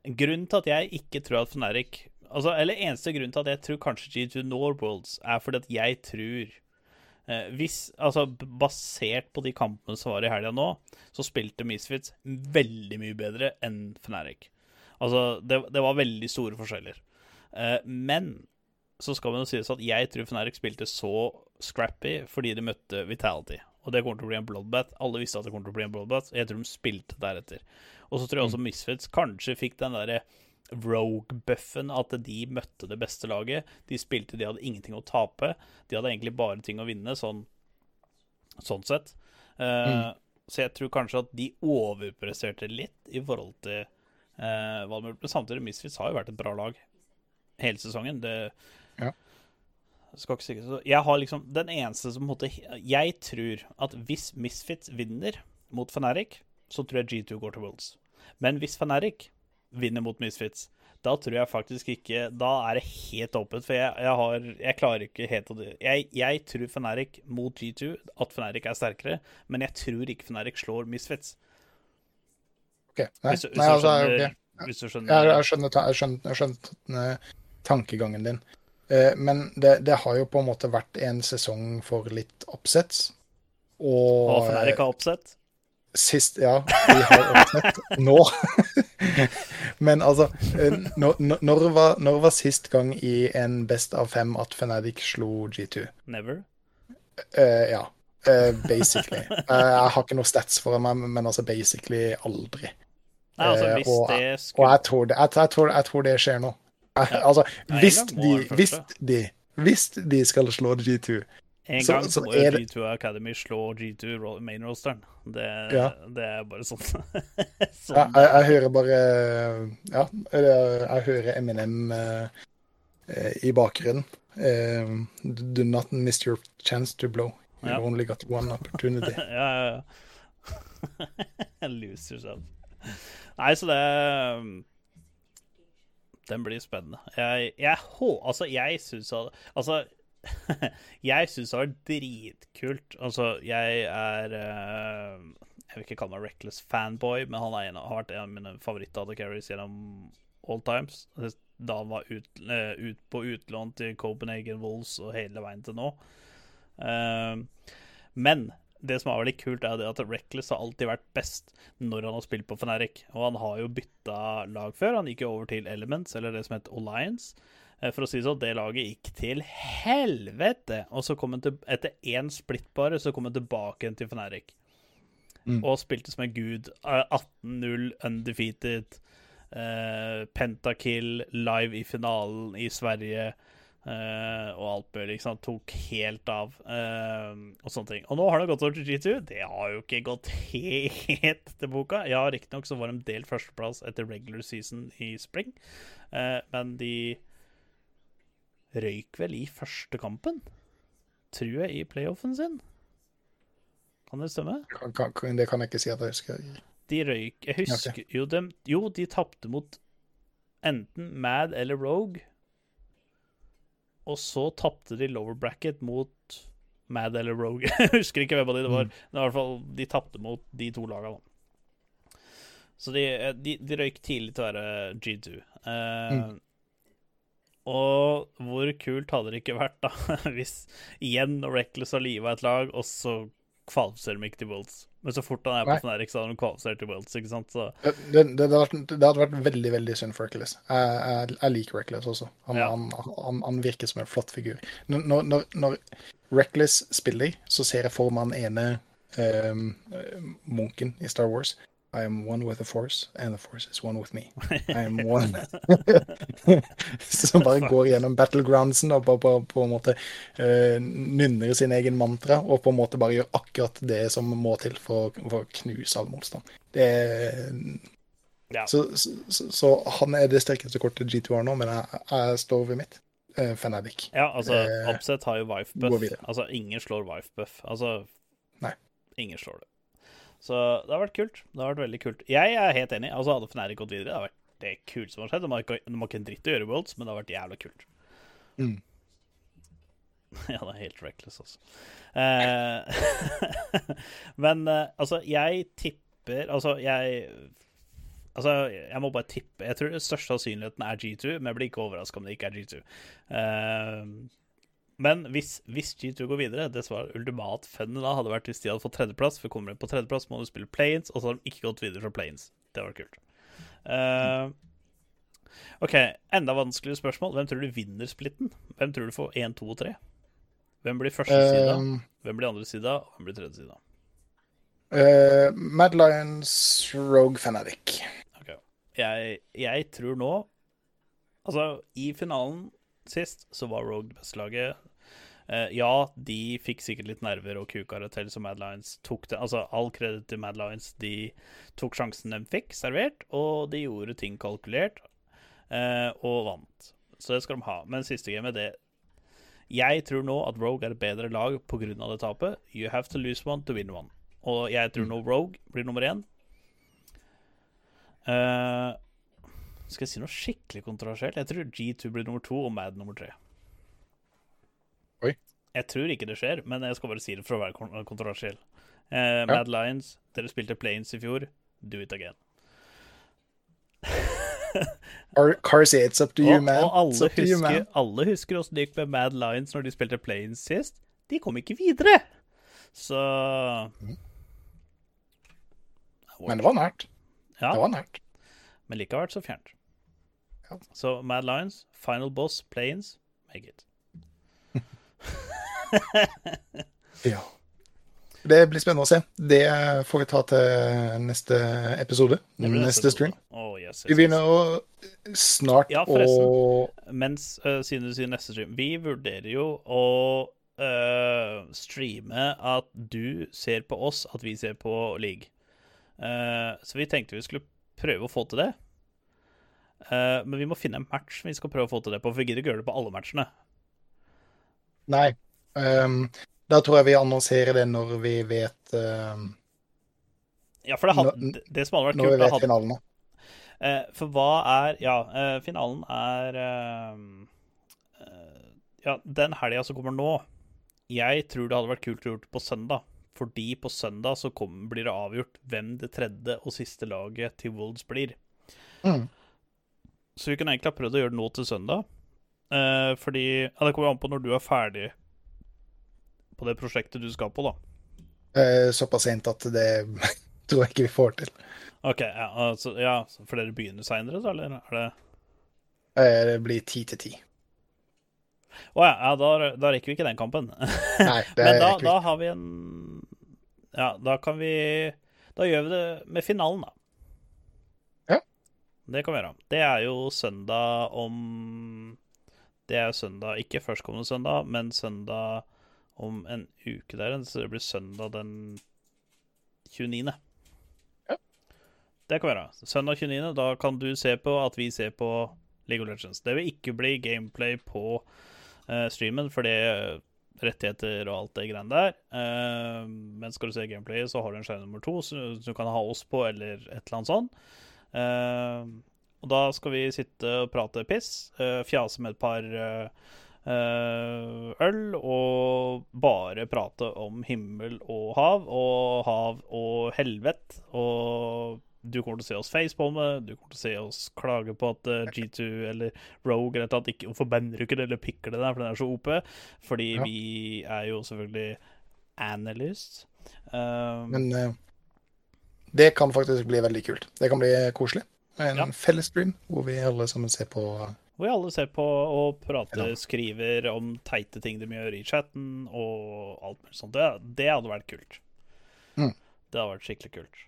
Grunnen til at jeg ikke tror at Fnatic altså, Eller eneste grunnen til at jeg tror kanskje G2 når Worlds, er fordi at jeg tror Hvis Altså, basert på de kampene som var i helga nå, så spilte Misfits veldig mye bedre enn Fnatic. Altså, det, det var veldig store forskjeller. Eh, men så skal man jo sies at jeg tror Fnatic spilte så scrappy fordi de møtte Vitality. Og det kommer til å bli en bloodbath. Alle visste at det kommer til å bli en bloodbath. Jeg tror de spilte deretter. Og så tror jeg også Misfits kanskje fikk den derre rogue-buffen at de møtte det beste laget. De spilte, de hadde ingenting å tape. De hadde egentlig bare ting å vinne, sånn, sånn sett. Eh, Så jeg tror kanskje at de overpresterte litt i forhold til uh, hva de gjorde. Samtidig, Misfits har jo vært et bra lag hele sesongen. Det Ja. skal ikke sikkert Jeg har liksom Den eneste som måtte Jeg tror at hvis Misfits vinner mot Fnatic, så tror jeg G2 går til Worlds. Men hvis Fnatic vinner mot Misfits, da tror jeg faktisk ikke Da er det helt åpent, for jeg, jeg har Jeg klarer ikke helt å Jeg, jeg tror Fnatic mot G2, at Fnatic er sterkere, men jeg tror ikke Fnatic slår Misfits. Ok, Nei, Hvis, hvis, nei altså, skjønner, okay. hvis du skjønner jeg skjønner, skjønner, skjønner eh, tankegangen din. Eh, Men det, det har jo på en måte vært en sesong for litt oppsets. Og Og Fnatic har oppsett. sist Ja, vi har oppsett nå. Men altså eh, når, når, var, når var sist gang i en Best av fem at Fnatic slo G2? Never. Uh, ja. Uh, basically. Uh, jeg har ikke noe stats for meg, men altså basically aldri. Nei, altså, hvis og- det Og jeg tror det, jeg, jeg tror, jeg tror det skjer nå. Ja. Altså, hvis de, hvis de Hvis de skal slå G2 En Så- gang så må jo G2 Academy slå G2 main rosteren. Det, Ja. det er bare sånn. jeg, sånn jeg, jeg hører bare Ja, jeg, jeg hører Eminem eh, eh, i bakgrunnen. Eh, do not miss your chance to blow. You Ja. only got one opportunity. ja, ja, ja. Lose yourself. Nei, så det Den blir spennende. Jeg, jeg. Altså, jeg syns Altså jeg syns det var dritkult. Altså, jeg er uh, Jeg vil ikke kalle meg reckless fanboy, men han en, har vært en av mine favoritt-AD carries gjennom all times. Da han var ut, uh, ut på utlån til Copenhagen Wolves og hele veien til nå. Uh, men det som er veldig kult, er at Reckless har alltid vært best når han har spilt på Fnatic. Og han har jo bytta lag før. Han gikk jo over til Elements, eller det som het Alliance. Eh, For å si det sånn, det laget gikk til helvete. Og så kom han til, etter én splittbare, så kom han tilbake til Fnatic. Mm. Og spilte som en gud. Eh, 18-0, undefeated. Uh, pentakill live i finalen i Sverige. Uh, og alt mulig. Liksom. Tok helt av. uh, og sånne ting. Og nå har det gått over til G2. Det har jo ikke gått helt til boka. Ja, riktignok så var de delt førsteplass etter regular season i spring. uh, men de røyk vel i første kampen, tror jeg, i playoffen sin. Kan det stemme? Kan, kan, det kan jeg ikke si at jeg husker. De røyk Jeg husker jo dem Jo, de tapte mot enten Mad eller Rogue. Og så tapte de lower bracket mot Mad eller Rogue. Jeg husker ikke hvem av de det var. Men i hvert fall, de tapte mot de to lagene. da. Så de, de, de røyk tidlig til å være G2. Eh, Og hvor kult hadde det ikke vært da hvis igjen Reckless har liva et lag, og så kvalifiserer de ikke til Worlds. Men så fort han er på Nei. her, så hadde de kvalifisert til Worlds. ikke sant? Så Det, det, det, hadde vært, det hadde vært veldig veldig synd for Reckless. Jeg, jeg, jeg liker Reckless også. Han, Ja. han, han, han virker som en flott figur. Når, når- når, Reckless spiller, så ser jeg for meg han ene eh, munken i Star Wars. I am one with the force, and the force is one with me. I am one Som bare går gjennom battlegroundsen og på, på, på en måte uh, nynner sin egen mantra, og på en måte bare gjør akkurat det som må til for, for å knuse all motstand. Det er ja. så, så, så, han er det sterkeste kortet G2 har nå, men jeg, jeg står ved mitt. Uh, Fanatic. ja, altså, Eh, har jo wife buff. Altså, ingen slår wife buff. Altså Nei. Ingen slår det. Så det har vært kult. Det har vært veldig kult. Jeg er helt enig. Altså, Hadde Fnatic gått videre, det har vært det kult som har skjedd. De har ikke, de har ikke en dritt å gjøre Worlds, men det har vært jævla kult. Mm. Ja, det er helt reckless, altså. Eh, men eh, altså, jeg tipper Altså, jeg Altså, jeg må bare tippe. Jeg tror den største sannsynligheten er G2, men jeg blir ikke overraska om det ikke er G2. Eh, men hvis, hvis G2 går videre Det som var ultimat fun da, hadde vært hvis de hadde fått tredjeplass. For kommer de på tredjeplass, må du spille planes, og så har de ikke gått videre fra planes. Det var kult. Uh, OK, enda vanskeligere spørsmål. Hvem tror du vinner splitten? Hvem tror du får 1, 2 og 3? Hvem blir første sida? Um, Hvem blir andre sida? Og hvem blir tredje sida? uh, Mad Lions Rogue Fanatic. Ok. Jeg, jeg tror nå Altså, i finalen sist så var Rogue det beste laget. Uh, ja, de fikk sikkert litt nerver og kuka det til, så Mad Lions tok det. Altså, all kreditt til Mad Lions. De tok sjansen de fikk servert, og de gjorde ting kalkulert, uh, og vant. Så det skal de ha. Men siste gamet, det Jeg tror nå at Rogue er et bedre lag pga. det tapet. You have to lose one to win one. Og jeg tror nå Rogue blir nummer én. Eh, skal jeg si noe skikkelig kontroversielt? Jeg tror G2 blir nummer to og Mad nummer tre. Oi. Jeg tror ikke det skjer, men jeg skal bare si det for å være kon- kontroversiell. Eh, Mad Lions, dere spilte Planes i fjor. Do it again. Cars Carsey, it's up to you, man. og alle husker, you, man. alle husker hvordan det gikk med Mad Lions når de spilte Planes sist. De kom ikke videre. Så Men det var nært. Ja, Det var nært. men likevel så fjernt. Ja. Så Mad Lions, Final Boss, Planes, make it. Ja. Det blir spennende å se. Det får vi ta til neste episode. Neste, Neste stream. Oh, yes, yes, Vi begynner å snart Ja, forresten. Mens, uh, siden du sier neste stream Vi vurderer jo å uh, streame at du ser på oss, at vi ser på League. Uh, så vi tenkte vi skulle prøve å få til det. Eh, men vi må finne en match vi skal prøve å få til det på, for vi gidder ikke gjøre det på alle matchene. Nei. Um, da tror jeg vi annonserer det når vi vet uh, Ja, for det, hadde, det, det som hadde vært Når vi kult vet hadde, finalen. Eh, for hva er Ja, eh, finalen er eh, eh, Ja, den helga som kommer nå Jeg tror det hadde vært kult å gjøre det på søndag. Fordi på søndag så kom, blir det avgjort hvem det tredje og siste laget til Wolds blir. Mm. Så vi kunne egentlig ha prøvd å gjøre det nå til søndag. Eh, fordi Ja, det kommer an på når du er ferdig på det prosjektet du skal på, da. Eh, såpass sent at det tror jeg ikke vi får til. OK, ja, altså, ja for dere begynner seinere, så, eller er det Eh, det blir ti til ti. Å ja, ja da, da rekker vi ikke den kampen. Nei, det Men da, da har vi en Ja, da kan vi Da gjør vi det med finalen, da. Det kan vi gjøre. Det er jo søndag om Det er søndag, ikke førstkommende søndag, men søndag om en uke der så det blir søndag den 29. Ja. Det kan vi gjøre. Søndag 29. Da kan du se på at vi ser på League of Legends. Det vil ikke bli gameplay på uh, streamen, for det er rettigheter og alt det greiene der. Uh, men skal du se gameplayet, så har du en skjerm nummer to som du kan ha oss på, eller et eller annet sånt. Eh, og da skal vi sitte og prate piss, eh, fjase med et par eh, eh, øl, og bare prate om himmel og hav, og hav og helvete. Og du kommer til å se oss facepalme, du kommer til å se oss klage på at eh, G2 eller Rogue eller et ikke Hvorfor du ikke det, eller pikker det der, for den er så OP? Fordi Ja. vi er jo selvfølgelig analysts. Um, Men eh, det kan faktisk bli veldig kult. Det kan bli koselig. En Ja. felles stream hvor vi alle sammen ser på Hvor vi alle ser på og prater, Ja. skriver om teite ting de gjør i chatten og alt mulig sånt. Det, det hadde vært kult. Mm. Det hadde vært skikkelig kult.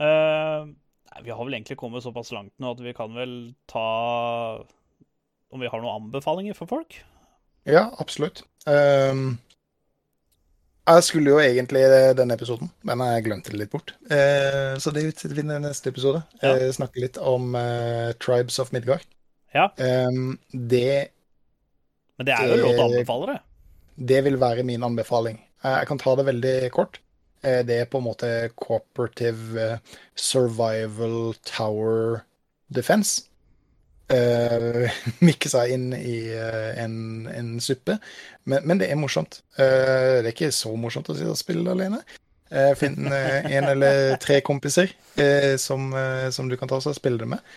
Uh, nei, vi har vel egentlig kommet såpass langt nå at vi kan vel ta Om vi har noen anbefalinger for folk? Ja, absolutt. Ehm, jeg skulle jo egentlig denne episoden, men jeg glemte det litt bort. Eh, så det utsetter vi til neste episode. Ja. Eh, snakke litt om eh, Tribes of Midgard. Ja. Ehm, det, Men det er jo lov til å Eh, anbefale det. det vil være min anbefaling. Eh, jeg kan ta det veldig kort. Eh, det er på en måte cooperative eh, survival tower defense. Uh, seg inn i uh, en, en suppe. Men, men det er morsomt. Uh, det er ikke så morsomt å sitte og spille alene. Uh, Finn en eller tre kompiser som, som du kan ta og spille det med.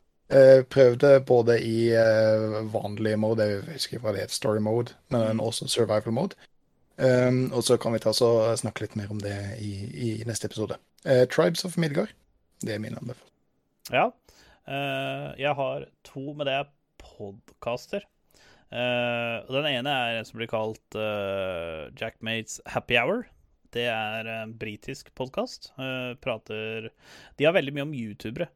Prøv det både i vanlig mode, jeg husker ikke hva det heter, story mode, men også survival mode. Um, og så kan vi ta og snakke litt mer om det i, i neste episode. Tribes of Midgard. Det er min anbefaling. Ja. Eh, jeg har to, men det er podkaster. Uh, den ene er en som blir kalt uh, Jackmates Happy Hour. Det er en britisk podkast. prater De har veldig mye om youtubere.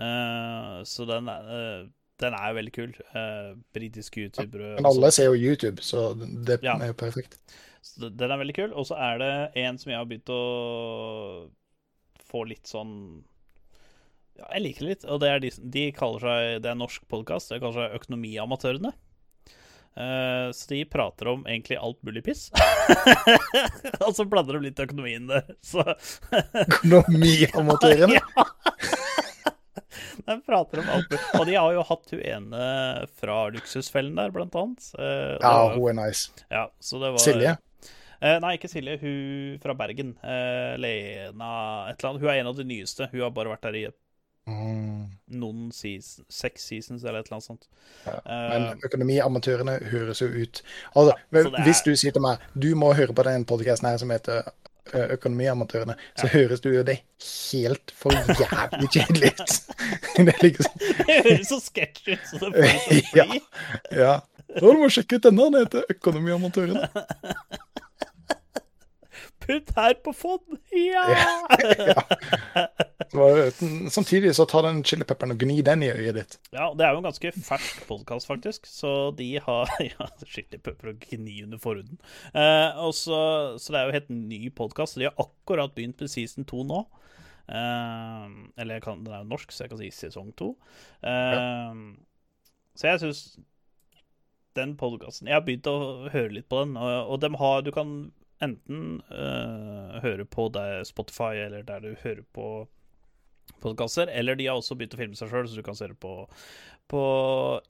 Eh, så den, er- eh, den er jo veldig kul. Uh, britiske youtubere. Men alle ser jo YouTube, så det Ja. er jo perfekt. Så den er veldig kul. Og så er det en som jeg har begynt å få litt sånn Ja, jeg liker det litt. Og det er de, de kaller seg Det er en norsk podkast. Det kaller seg Økonomiamatørene. Uh, så de prater om egentlig alt mulig piss. og så blander de litt økonomien der. Så Økonomiamatørene. Ja. De prater om alt mulig. Og de har jo hatt hun ene fra Luksusfellen der, blant annet. Uh, Ja, var- hun er nice. ja, så det var, Silje. Uh, nei, ikke Silje. Hun fra Bergen. Lena et eller annet. Hun er en av de nyeste. Hun har bare vært der i Mm. Noen seasons, seks seasons eller et eller annet sånt. Men Eh, økonomiamatørene høres jo ut Altså, ja, er- Hvis du sier til meg du må høre på den podkasten her som heter ø, Økonomiamatørene, så høres du jo det helt for jævlig kjedelig ut. det liksom det høres så sketsj ut, så det får så fri ja. Ja. Så du må sjekke ut denne, den heter Økonomiamatørene. Putt her på fond! Ja! Så Samtidig så tar den chilipepperen og gni den i øyet ditt. ja, det er jo en ganske fersk podkast, faktisk. Så de har Ja, chilipepper og gni under forhuden. Eh, og så, så det er jo helt ny podkast. De har akkurat begynt med season 2 nå. Eh, eller kan, den er jo norsk, så jeg kan si sesong to. Eh, Så jeg syns den podkasten Jeg har begynt å høre litt på den, og, og de har Du kan enten uh, høre på Spotify eller der du hører på podkaster, eller de har også begynt å filme seg sjøl, så du kan se det på, på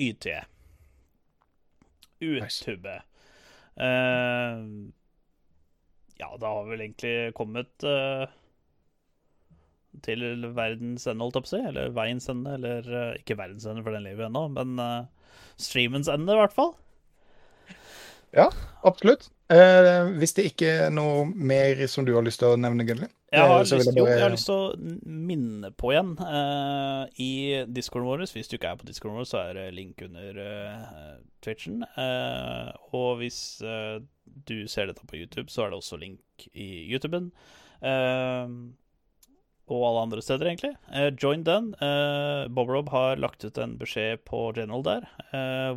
YT. YouTube. Uh, ja, det har vel egentlig kommet uh, til verdens ende, holdt jeg på å si. Eller veiens ende, eller uh, ikke verdens ende, for den lever ennå, men eh, streamens ende, i hvert fall. Ja, absolutt. Eh, hvis det ikke er noe mer som du har lyst til å nevne, Gunnli? Jeg har, Eh, lyst, jeg jo, bare- jeg har lyst til å minne på igjen uh, i discorden vår. Hvis du ikke er på discorden vår, så er det link under uh, Twitchen. Uh, og hvis du ser dette på YouTube, så er det også link i YouTuben. Og alle andre steder, egentlig. Join den. Eh, Bob Rob har lagt ut en beskjed på General der,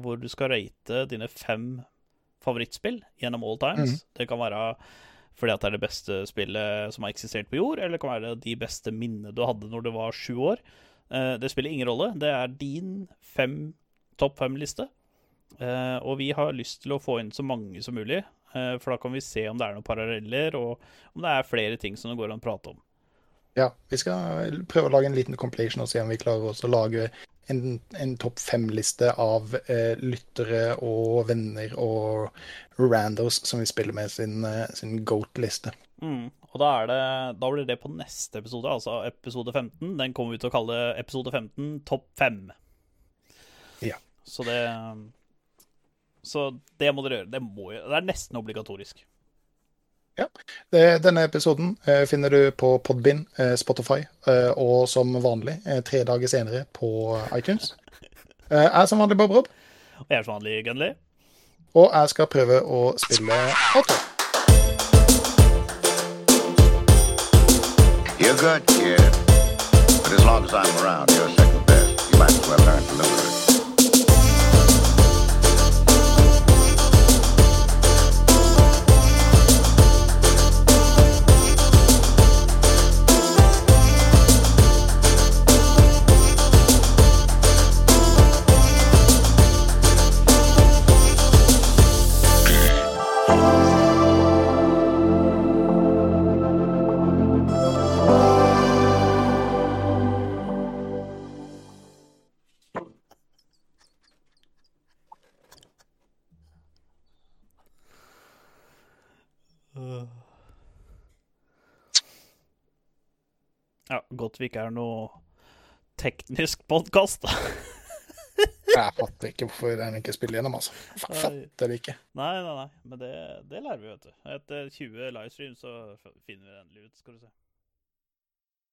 hvor du skal rate dine fem favorittspill gjennom all times. Det kan være fordi at det er det beste spillet som har eksistert på jord, eller det kan være de beste minnene du hadde når du var sju år. Eh, det spiller ingen rolle. Det er din fem, topp fem-liste. Eh, og vi har lyst til å få inn så mange som mulig, eh, for da kan vi se om det er noen paralleller, og om det er flere ting som det går an å prate om. Ja, vi skal prøve å lage en liten compilation og se om vi klarer også å lage en, en topp fem-liste av eh, lyttere og venner og randos som vi spiller med sin, eh, sin goat-liste. Mm. Og da, er det, da blir det på neste episode, altså episode 15. Den kommer vi til å kalle episode 15 topp 5. Ja. Så det Så det må dere gjøre. Det, må, det er nesten obligatorisk. Eh, Denne episoden eh, finner du på Podbind, eh, Spotify eh, og som vanlig tre dager senere på iTunes. Eh, Jeg er som vanlig Bob Rob, Og jeg er som vanlig Gunley. og jeg skal prøve å spille Otto. You're good, kid. But as long as I'm around, you're second best. You might as well learn to live godt vi ikke er noe teknisk podkast. Jeg fatter ikke hvorfor den ikke spiller gjennom, altså. Fatter det ikke. Nei, nei, nei. Men det, det lærer vi, vet du. Etter 20 livestreams så finner vi endelig ut, skal du se.